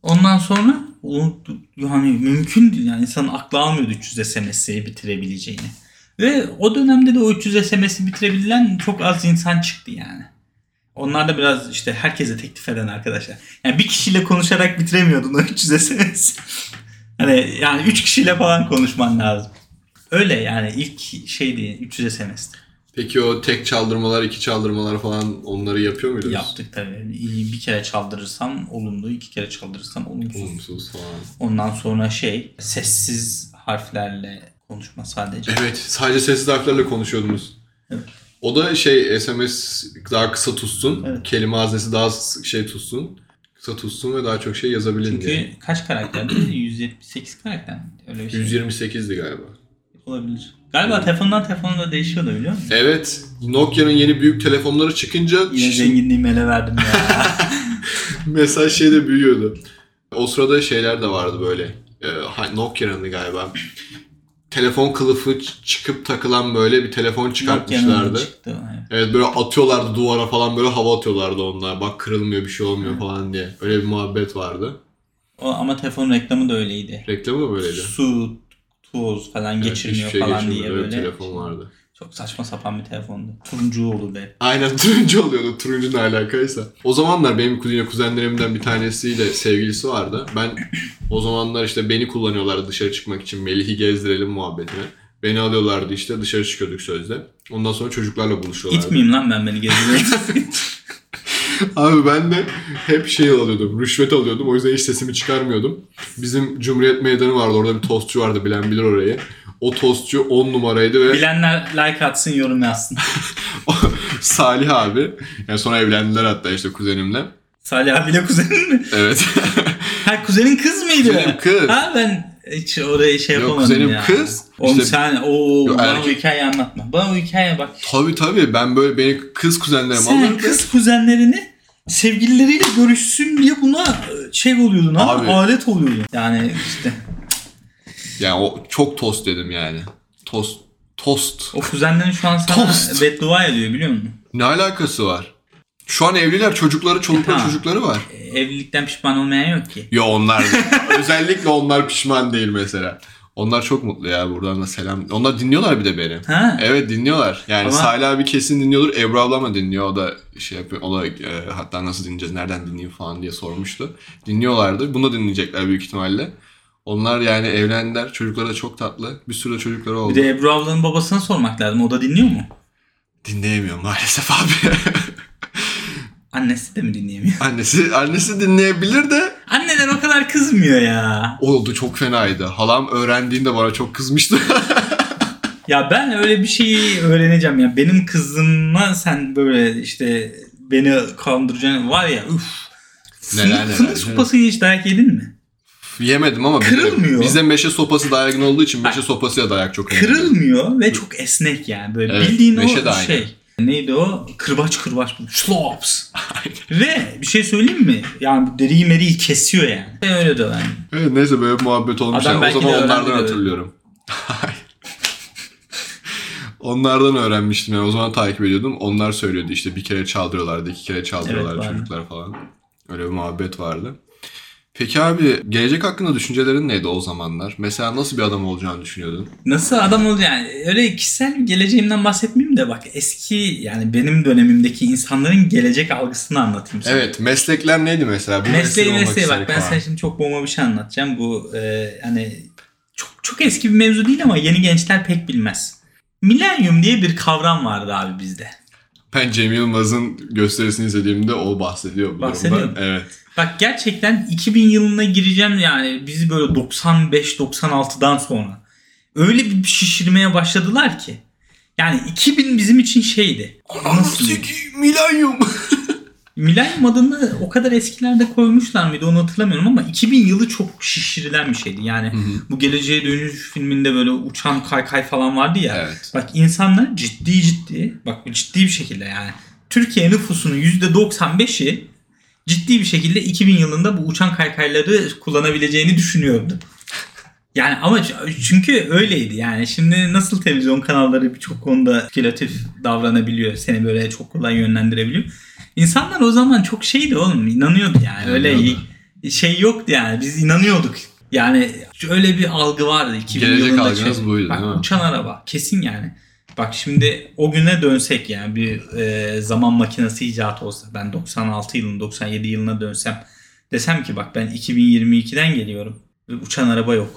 Ondan sonra o, yani mümkün değil yani insanın aklı almıyordu 300 SMS'i bitirebileceğini. Ve o dönemde de o 300 SMS'i bitirebilen çok az insan çıktı yani. Onlar da biraz işte herkese teklif eden arkadaşlar. Yani bir kişiyle konuşarak bitiremiyordun o 300 SMS. hani yani 3 kişiyle falan konuşman lazım. Öyle yani ilk şeydi 300 SMS'ti. Peki o tek çaldırmalar, iki çaldırmalar falan onları yapıyor muydunuz? Yaptık tabii. Bir kere çaldırırsam olumlu, iki kere çaldırırsam olumsuz. Olumsuz falan. Ondan sonra şey sessiz harflerle konuşma sadece. Evet sadece sessiz harflerle konuşuyordunuz. Evet. O da şey SMS daha kısa tutsun. Evet. Kelime haznesi daha şey tutsun. Kısa tutsun ve daha çok şey yazabilin Çünkü diye. kaç karakterdi? 178 karakter mi? Öyle bir şey 128'di galiba. olabilir. Galiba telefondan telefona da değişiyor da biliyor musun? Evet. Nokia'nın yeni büyük telefonları çıkınca Yine zenginliğimi ele verdim ya. mesaj şeyde büyüyordu. O sırada şeyler de vardı böyle. Ee, Nokia'nın galiba. Telefon kılıfı çıkıp takılan böyle bir telefon çıkartmışlardı. çıktı, evet. Evet böyle atıyorlardı duvara falan böyle hava atıyorlardı onlar. Bak kırılmıyor bir şey olmuyor falan diye. Öyle bir muhabbet vardı. O, ama telefon reklamı da öyleydi. Reklamı da böyleydi. Su, tuz falan Evet, geçirmiyor şey falan diye böyle. telefon vardı. Çok saçma sapan bir telefondu. Turuncu oldu be. Aynen turuncu oluyordu. Turuncu ne alakaysa. O zamanlar benim kuzine kuzenlerimden bir tanesiyle sevgilisi vardı. Ben o zamanlar işte beni kullanıyorlardı dışarı çıkmak için. Melih'i gezdirelim muhabbetine. Beni alıyorlardı işte dışarı çıkıyorduk sözde. Ondan sonra çocuklarla buluşuyorlardı. İtmeyeyim lan ben beni gezdireyim. Abi ben de hep şey alıyordum. Rüşvet alıyordum. O yüzden hiç sesimi çıkarmıyordum. Bizim Cumhuriyet Meydanı vardı. Orada bir tostçu vardı. Bilen bilir orayı. O tostçu 10 numaraydı ve Bilenler like atsın yorum yazsın. Salih abi. Yani sonra evlendiler hatta işte kuzenimle. Salih abiyle kuzenin mi? Evet. Ha kuzenin kız mıydı? Kuzenim kız. Ha ben hiç orayı şey Yok, yapamadım kuzenim ya. kız. Oğlum İşte- sen o bana erkek- o hikayeyi anlatma. Bana o hikaye bak. tabii tabii. Ben böyle beni kız kuzenlerim Sen alırdı. kız kuzenlerini sevgilileriyle görüşsün diye buna şey oluyordun Abi. alet oluyordun. Yani işte Yani o çok tost dedim yani. Tost. Tost. o kuzenlerin şu an sana Tost. beddua ediyor biliyor musun? Ne alakası var? Şu an evliler. Çocukları, çolukları, Tamam. çocukları var. Evlilikten pişman olmayan yok ki. Yo onlar özellikle onlar pişman değil mesela. Onlar çok mutlu ya buradan da selam. Onlar dinliyorlar bir de beni. Ha? Evet dinliyorlar. Yani Ama- Salih abi kesin dinliyordur. Ebru ablam da dinliyor. O da şey yapıyor. O da e, hatta nasıl dinleyeceğiz, nereden dinleyeyim falan diye sormuştu. Dinliyorlardı. Bunu da dinleyecekler büyük ihtimalle. Onlar yani evlendiler. Çocukları da çok tatlı. Bir sürü çocukları oldu. Bir de Ebru ablanın babasına sormak lazım. O da dinliyor mu? Dinleyemiyorum maalesef abi. Annesi de mi dinleyemiyor? annesi annesi dinleyebilir de Anneler o kadar kızmıyor ya. oldu çok fenaydı. Halam öğrendiğinde bana çok kızmıştı. Ya ben öyle bir şeyi öğreneceğim ya. Benim kızıma sen böyle işte beni kandıracaksın var ya üf. Neler neler. fındık sopasıyla hiç dayak yedin mi? Yemedim ama Kırılmıyor. Bizde meşe sopası dayaygın olduğu için meşe sopasıyla dayak çok önemli. Kırılmıyor ve çok esnek yani. Böyle Evet, bildiğin meşe o şey. Neydi o? Kırbaç kırbaç. Slops. ve bir şey söyleyeyim mi? Yani deriyi meriyi kesiyor yani. Ve öyle de yani. Evet, neyse böyle bir muhabbet olmuş. Adam Yani. O zaman onlardan hatırlıyorum. Onlardan öğrenmiştim yani o zaman takip ediyordum. Onlar söylüyordu işte bir kere çaldırıyorlardı, iki kere çaldırıyorlar Evet, çocuklar falan. Öyle bir muhabbet vardı. Peki abi gelecek hakkında düşüncelerin neydi o zamanlar? Mesela nasıl bir adam olacağını düşünüyordun? Nasıl adam ol yani öyle kişisel bir geleceğimden bahsetmeyeyim de bak eski yani benim dönemimdeki insanların gelecek algısını anlatayım sana. Evet meslekler neydi mesela? Bu Mesleği mesleği bak ben sana şimdi çok bomba bir şey anlatacağım. Bu e, hani çok çok eski bir mevzu değil ama yeni gençler pek bilmez. Milenyum diye bir kavram vardı abi bizde. Ben Cem Yılmaz'ın gösterisini izlediğimde o bahsediyor bu Bahsediyor durumda. mu? Evet. Bak gerçekten 2000 yılına gireceğim yani bizi böyle 95-96'dan sonra öyle bir şişirmeye başladılar ki. Yani 2000 bizim için şeydi. Diyeyim? Milenyum. Milenyum adını o kadar eskilerde koymuşlar mıydı onu hatırlamıyorum ama 2000 yılı çok şişirilen bir şeydi. Yani bu Geleceğe Dönüş filminde böyle uçan kaykay falan vardı ya. Evet. Bak insanlar ciddi ciddi bak ciddi bir şekilde yani Türkiye nüfusunun %95'i ciddi bir şekilde 2000 yılında bu uçan kaykayları kullanabileceğini düşünüyordu. Yani ama çünkü öyleydi yani şimdi nasıl televizyon kanalları birçok konuda spekülatif davranabiliyor seni böyle çok kolay yönlendirebiliyor. İnsanlar o zaman çok şeydi oğlum inanıyordu yani öyle İnanıyordu. şey yoktu yani biz inanıyorduk. Yani öyle bir algı vardı 2000 Gelecek yılında. algınız şey- buydu, Bak, değil mi? Uçan araba kesin yani. Bak şimdi o güne dönsek yani bir e, zaman makinesi icat olsa ben 96 yılın 97 yılına dönsem desem ki bak ben 2022'den geliyorum ve uçan araba yok.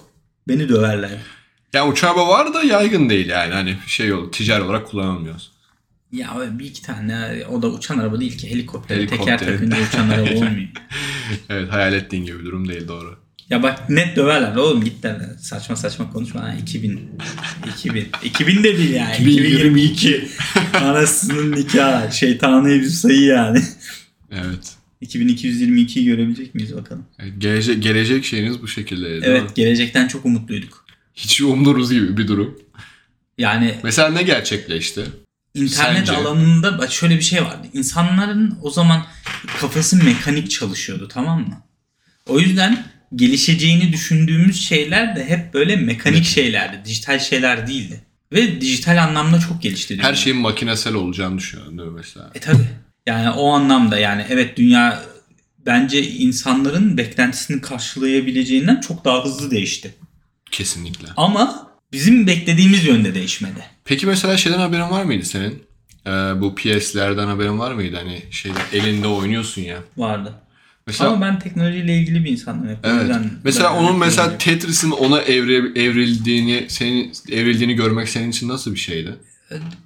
Beni döverler. Ya uçağı araba var da yaygın değil yani. Hani şey oldu ticari olarak kullanılmıyoruz. Ya bir iki tane o da uçan araba değil ki helikopter. Helikopter. Teker takınca uçan araba olmuyor. Evet hayal ettiğin gibi bir durum değil doğru. Ya bak net döverler oğlum git derler. Saçma saçma konuşma. Ha, 2000. 2000. 2000 de değil yani. 2022. Anasının nikahı. Şeytani bir sayı yani. Evet. 2222'yi görebilecek miyiz bakalım. Evet, Gelecek, gelecek şeyiniz bu şekilde değil mi? Evet gelecekten çok umutluyduk. Hiç umuruz gibi bir durum. Yani Mesela ne gerçekleşti? İnternet Sence? alanında bak şöyle bir şey vardı. İnsanların o zaman kafası mekanik çalışıyordu tamam mı? O yüzden gelişeceğini düşündüğümüz şeyler de hep böyle mekanik şeylerdi. Dijital şeyler değildi. Ve dijital anlamda çok gelişti. Her şeyin makinesel olacağını düşünüyorum değil mi mesela? E tabi. Yani o anlamda yani evet dünya bence insanların beklentisini karşılayabileceğinden çok daha hızlı değişti. Kesinlikle. Ama bizim beklediğimiz yönde değişmedi. Peki mesela şeyden haberin var mıydı senin? Ee, bu PS'lerden haberin var mıydı? Hani şeyde elinde oynuyorsun ya. Vardı. Mesela Ama ben teknolojiyle ilgili bir insanım. Hep. Evet. yüzden Mesela onun mesela. Tetris'in ona evre, evrildiğini, senin evrildiğini görmek senin için nasıl bir şeydi?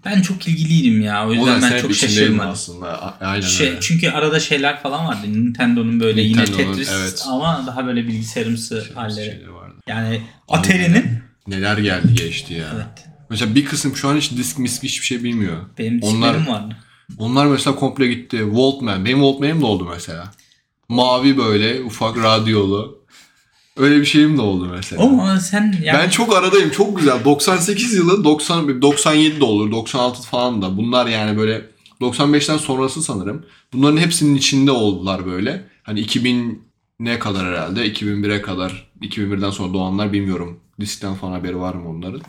ben çok ilgiliydim ya. O yüzden da ben çok şaşırmadım. aslında. Aynen Şey, öyle. çünkü arada şeyler falan vardı. Nintendo'nun böyle yine Nintendo'nun, Tetris evet. ama daha böyle bilgisayarımsı halleri. Şeyleri vardı. Yani Atari'nin Neler geldi geçti ya. evet. Mesela bir kısım şu an hiç disk misk hiçbir şey bilmiyor. Benim Onlar- disklerim vardı. Onlar mesela komple gitti. Walkman. Benim Walkman'im de oldu mesela. Mavi böyle ufak radyolu. Öyle bir şeyim de oldu mesela. Ama sen yani Ben çok aradayım. Çok güzel. 98 yılı 90 97 de olur. 96 falan da. Bunlar yani böyle 95'ten sonrası sanırım. Bunların hepsinin içinde oldular böyle. Hani 2000 ne kadar herhalde? 2001'e kadar. 2001'den sonra doğanlar bilmiyorum. Diskten falan haberi var mı onların?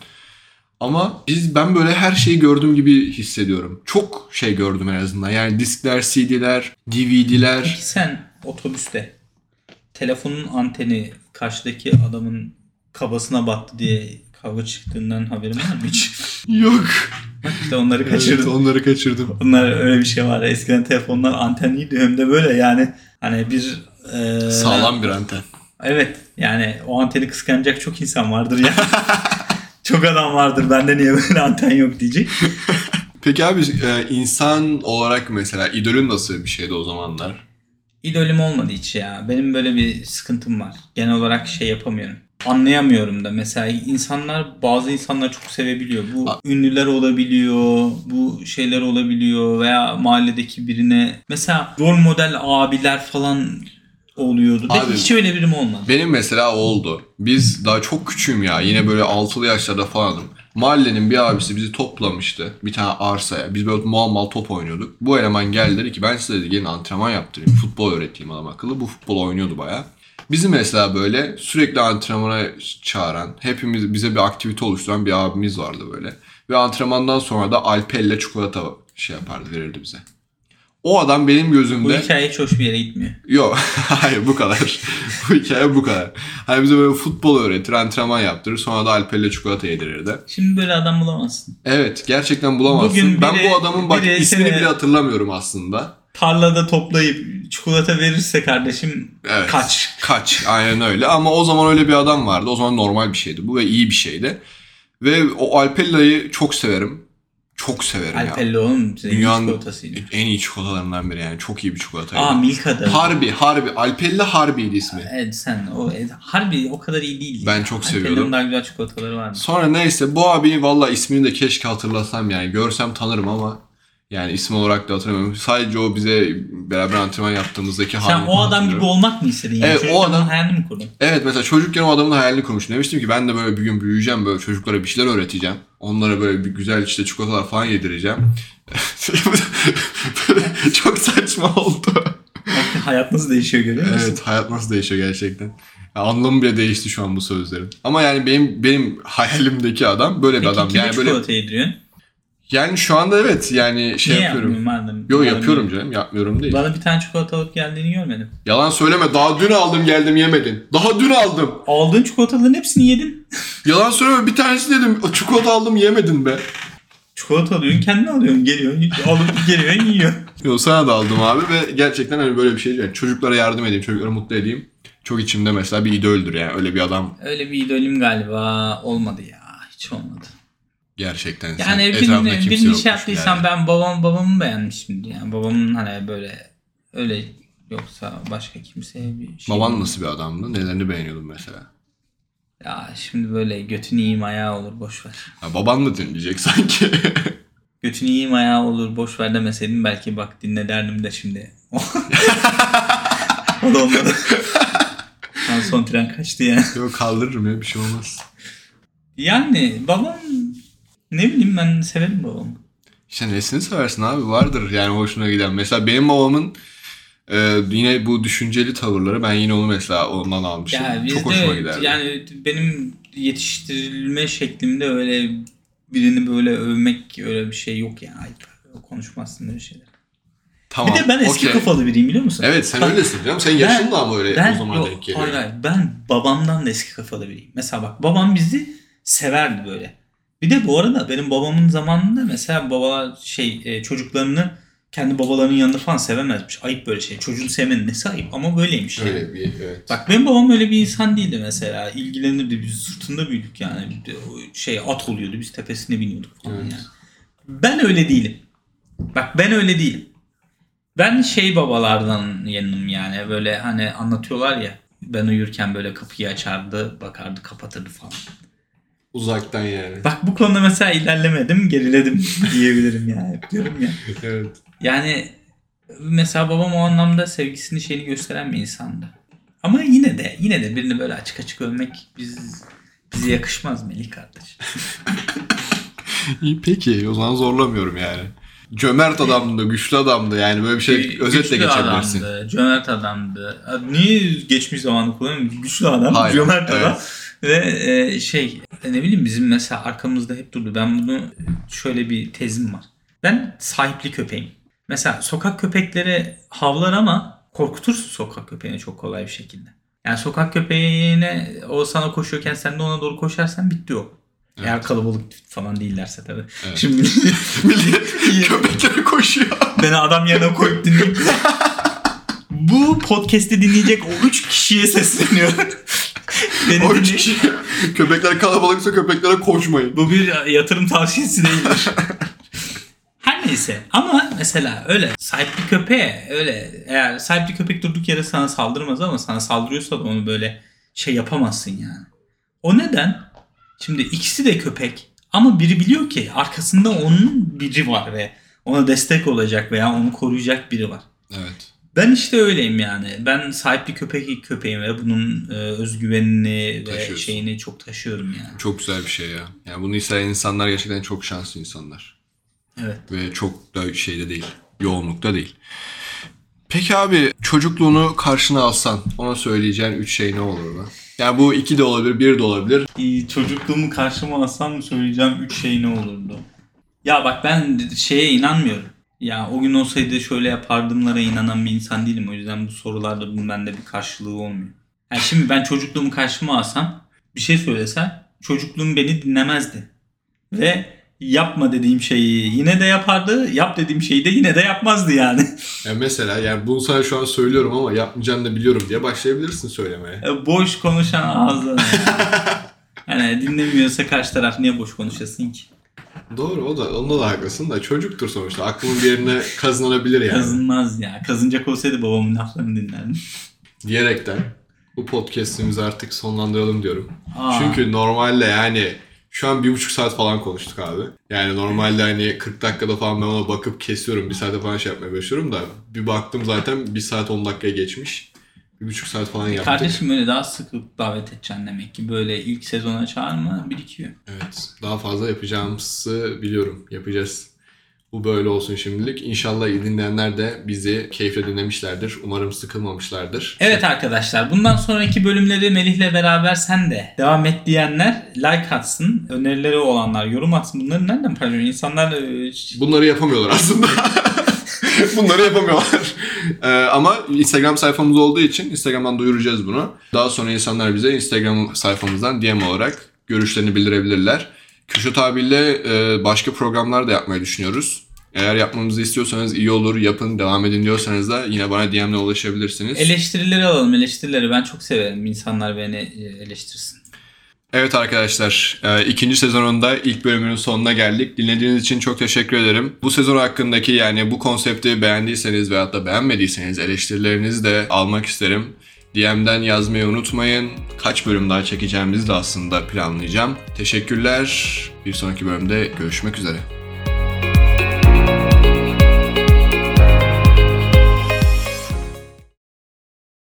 Ama biz ben böyle her şeyi gördüğüm gibi hissediyorum. Çok şey gördüm en azından. Yani diskler, CD'ler, DVD'ler. Peki sen otobüste telefonun anteni karşıdaki adamın kabasına battı diye kavga çıktığından haberin var mı hiç? Yok. işte onları Evet, kaçırdım. onları kaçırdım. Bunlar öyle bir şey var. Eskiden telefonlar antenliydi hem de böyle yani hani bir e, Sağlam bir anten. Evet yani o anteni kıskanacak çok insan vardır ya. çok adam vardır bende niye böyle anten yok diyecek. Peki abi e, insan olarak mesela idolün nasıl bir şeydi o zamanlar? İdolüm olmadı hiç ya. Benim böyle bir sıkıntım var. Genel olarak şey yapamıyorum. Anlayamıyorum da mesela insanlar bazı insanlar çok sevebiliyor. Bu A- ünlüler olabiliyor, bu şeyler olabiliyor veya mahalledeki birine mesela rol model abiler falan oluyordu. Abi- hiç öyle birim olmadı. Benim mesela oldu. Biz daha çok küçüğüm ya. Yine böyle altılı yaşlarda falanım. Mahallenin bir abisi bizi toplamıştı. Bir tane arsaya. Biz böyle mal mal top oynuyorduk. Bu eleman geldi dedi ki ben size dedi gelin antrenman yaptırayım. Futbol öğreteyim adam akıllı. Bu futbol oynuyordu bayağı. Bizi mesela böyle sürekli antrenmana çağıran, hepimiz bize bir aktivite oluşturan bir abimiz vardı böyle. Ve antrenmandan sonra da alpelle çikolata şey yapardı, verirdi bize. O adam benim Bu gözümde... hikaye hiç hoş bir yere gitmiyor. Yok. Hayır bu kadar. bu hikaye bu kadar. Hani bize böyle futbol öğretir, antrenman yaptırır. Sonra da alpelle çikolata yedirirdi. Şimdi böyle adam bulamazsın. Evet gerçekten bulamazsın. Bugün ben biri- bu adamın bak ismini bile hatırlamıyorum aslında. Tarlada toplayıp çikolata verirse kardeşim Evet. kaç. Kaç. Aynen öyle. Ama o zaman öyle bir adam vardı. O zaman normal bir şeydi bu ve iyi bir şeydi. Ve o Alpella'yı çok severim. Çok severim ya. Alpelli oğlum Dünyanın çikolatasıydı. en iyi çikolatalarından biri yani. Çok iyi bir çikolataydı. Aa Milka'da. Harbi, Harbi. Alpella Harbi'ydi ismi. Evet sen o e, harbi o kadar iyi değil. Ben çok Alpelli'nin seviyordum. daha güzel çikolataları vardı. Sonra neyse bu abi valla ismini de keşke hatırlasam yani. Görsem tanırım ama yani isim olarak da hatırlamıyorum. Sadece o bize beraber antrenman yaptığımızdaki Sen halini o adam gibi olmak mı istedin? Yani? Evet, o Çocukken adam- bunun hayalini mi kurdun? Evet mesela çocukken o adamın hayalini kurmuştum. Demiştim ki ben de böyle bir gün büyüyeceğim böyle çocuklara bir şeyler öğreteceğim. Onlara böyle bir güzel işte çikolatalar falan yedireceğim. Çok saçma oldu. Hayat nasıl değişiyor görüyor musun? Evet hayat nasıl değişiyor gerçekten. Ya, anlamı bile değişti şu an bu sözlerin. Ama yani benim benim hayalimdeki adam böyle bir Peki adam. kime Yani böyle çikolata yediriyorsun? Yani şu anda evet yani şey Niye yapıyorum. madem? Yo Madem- yapıyorum canım yapmıyorum değil. Bana bir tane çikolata alıp geldiğini görmedim. Yalan söyleme daha dün aldım geldim yemedin. Daha dün aldım. Aldığın çikolataların hepsini yedim. Yalan söyleme bir tanesi dedim çikolata aldım yemedin be. Çikolata alıyorsun kendin alıyorsun geliyorsun alıp geliyorsun yiyor. Yo sana da aldım abi ve gerçekten hani böyle bir şey yani çocuklara yardım edeyim çocukları mutlu edeyim. Çok içimde mesela bir idoldür yani öyle bir adam Öyle bir idolüm galiba olmadı ya. Hiç olmadı. Gerçekten. Sen Yani etrafında birini, kimse birini şey yaptıysam yani. ben babam babamı beğenmişimdir yani. Babamın hani böyle öyle yoksa başka kimseye bir şey. Baban nasıl bir adamdı? Nelerini beğeniyordun mesela? Ya şimdi böyle götün iyiyim ayağı olur boş ver. Ya baban da dinleyecek sanki. Götün iyiyim ayağı olur boş ver demeseydim belki bak dinle derdim de şimdi. o da olmadı. Son tren kaçtı ya. Yok kaldırırım ya bir şey olmaz. Yani babam ne bileyim ben severim babamı. İşte nesini seversin abi vardır yani hoşuna giden. Mesela benim babamın e, yine bu düşünceli tavırları ben yine onu mesela ondan almışım. Ya Çok hoşuma giderdi. yani benim yetiştirilme şeklimde öyle birini böyle övmek öyle bir şey yok ya. Ayıp. Konuşmazsın böyle şeyler. tamam. bir de ben eski okey. kafalı biriyim biliyor musun? Evet sen Ben- öylesin canım. Ben- yaşın da ama öyle Ben, o zaman yok, denk geliyor. hayır, hayır. ben babamdan da eski kafalı biriyim. Mesela bak babam bizi severdi böyle. Bir de bu arada benim babamın zamanında mesela babalar şey e, çocuklarını kendi babalarının yanında falan sevemezmiş. Ayıp böyle şey. Çocuğun sevmenin nesi ayıp ama böyleymiş yani. Öyle bir evet. Bak benim babam öyle bir insan değildi mesela. İlgilenirdi. Biz sırtında büyüdük yani. Şey at oluyordu. Biz tepesine biniyorduk falan Evet. yani. Ben öyle değilim. Bak ben öyle değilim. Ben şey babalardan yanım yani. Böyle hani anlatıyorlar ya. Ben uyurken böyle kapıyı açardı, bakardı, kapatırdı falan. Uzaktan yani. Bak bu konuda mesela ilerlemedim, geriledim diyebilirim yani. Hep diyorum ya. evet. Yani mesela babam o anlamda sevgisini şeyini gösteren bir insandı. Ama yine de yine de birini böyle açık açık övmek biz bize yakışmaz Melih kardeş. İyi peki o zaman zorlamıyorum yani. Cömert adamdı, güçlü adamdı yani böyle bir şey özetle Güçlü geçebilirsin. adamdı, cömert adamdı. Niye geçmiş zamanı kullanıyorum? Güçlü adam, Hayır, cömert evet. adam. Ve e, şey ne bileyim bizim mesela arkamızda hep durdu. Ben bunu şöyle bir tezim var. Ben sahipli köpeğim. Mesela sokak köpekleri havlar ama korkutursun sokak köpeğini çok kolay bir şekilde. Yani sokak köpeğine o sana koşuyorken sen de ona doğru koşarsan bitti o. Eğer kalabalık falan değillerse tabii. Evet. Şimdi Millet köpeklere koşuyor. beni adam yerine koyup dinleyip Bu podcast'i dinleyecek o 3 kişiye sesleniyorum. Beni O üç kişi köpekler kalabalıksa köpeklere koşmayın. Bu bir yatırım tavsiyesi değildir. Her neyse ama mesela öyle sahipli köpeğe öyle eğer sahipli köpek durduk yere sana saldırmaz ama sana saldırıyorsa da onu böyle şey yapamazsın yani. O neden? Şimdi ikisi de köpek ama biri biliyor ki arkasında onun biri var ve ona destek olacak veya onu koruyacak biri var. Evet. Ben işte öyleyim yani. Ben sahipli köpek köpeğim ve bunun e, özgüvenini ve şeyini çok taşıyorum yani. Çok güzel bir şey ya. Yani bunu hisseden insanlar gerçekten çok şanslı insanlar. Evet. Ve çok da şeyde değil. Yoğunlukta değil. Peki abi çocukluğunu karşına alsan ona söyleyeceğin üç şey ne olurdu? Yani bu iki de olabilir, bir de olabilir. Ee, çocukluğumu karşıma alsam söyleyeceğim üç şey ne olurdu? Ya bak ben şeye inanmıyorum. Ya o gün olsaydı şöyle yapardımlara inanan bir insan değilim. O yüzden bu sorularda bunun bende bir karşılığı olmuyor. Yani şimdi ben çocukluğumu karşıma alsam bir şey söylesem çocukluğum beni dinlemezdi. Ve yapma dediğim şeyi yine de yapardı. Yap dediğim şeyi de yine de yapmazdı yani. Yani mesela yani bunu sana şu an söylüyorum ama yapmayacağını da biliyorum diye başlayabilirsin söylemeye. E, boş konuşan ağzı. Yani dinlemiyorsa karşı taraf niye boş konuşasın ki? Doğru o da onda da haklısın da çocuktur sonuçta. Aklının bir yerine kazınabilir yani. Kazınmaz ya. Kazınacak olsaydı babamın laflarını dinlerdim. Diyerekten bu podcast'imizi artık sonlandıralım diyorum. Aa. Çünkü normalde yani şu an bir buçuk saat falan konuştuk abi. Yani normalde hani 40 dakikada falan ben ona bakıp kesiyorum. Bir saate falan şey yapmaya başlıyorum da bir baktım zaten bir saat 10 dakikaya geçmiş. Bir buçuk saat falan yaptık. Kardeşim öyle daha sık davet edeceksin demek ki. Böyle ilk sezona çağırma birikiyor. Evet. Daha fazla yapacağımızı biliyorum. Yapacağız. Bu böyle olsun şimdilik. İnşallah iyi dinleyenler de bizi keyifle dinlemişlerdir. Umarım sıkılmamışlardır. Evet arkadaşlar bundan sonraki bölümleri Melih'le beraber sen de devam et diyenler like atsın. Önerileri olanlar yorum atsın. Bunları nereden paylaşıyor? İnsanlar e, Bunları yapamıyorlar aslında. Bunları yapamıyorlar. Ee, ama Instagram sayfamız olduğu için Instagram'dan duyuracağız bunu. Daha sonra insanlar bize Instagram sayfamızdan DM olarak görüşlerini bildirebilirler. Kürşat abiyle e, başka programlar da yapmayı düşünüyoruz. Eğer yapmamızı istiyorsanız iyi olur, yapın, devam edin diyorsanız da yine bana DM'le ulaşabilirsiniz. eleştirileri alalım. Eleştirileri ben çok severim. İnsanlar beni e, eleştirsin. Evet arkadaşlar, e, ikinci sezonunda ilk bölümünün sonuna geldik. Dinlediğiniz için çok teşekkür ederim. Bu sezon hakkındaki yani bu konsepti beğendiyseniz veyahut da beğenmediyseniz eleştirilerinizi de almak isterim. DM'den yazmayı unutmayın. Kaç bölüm daha çekeceğimizi de aslında planlayacağım. Teşekkürler. Bir sonraki bölümde görüşmek üzere.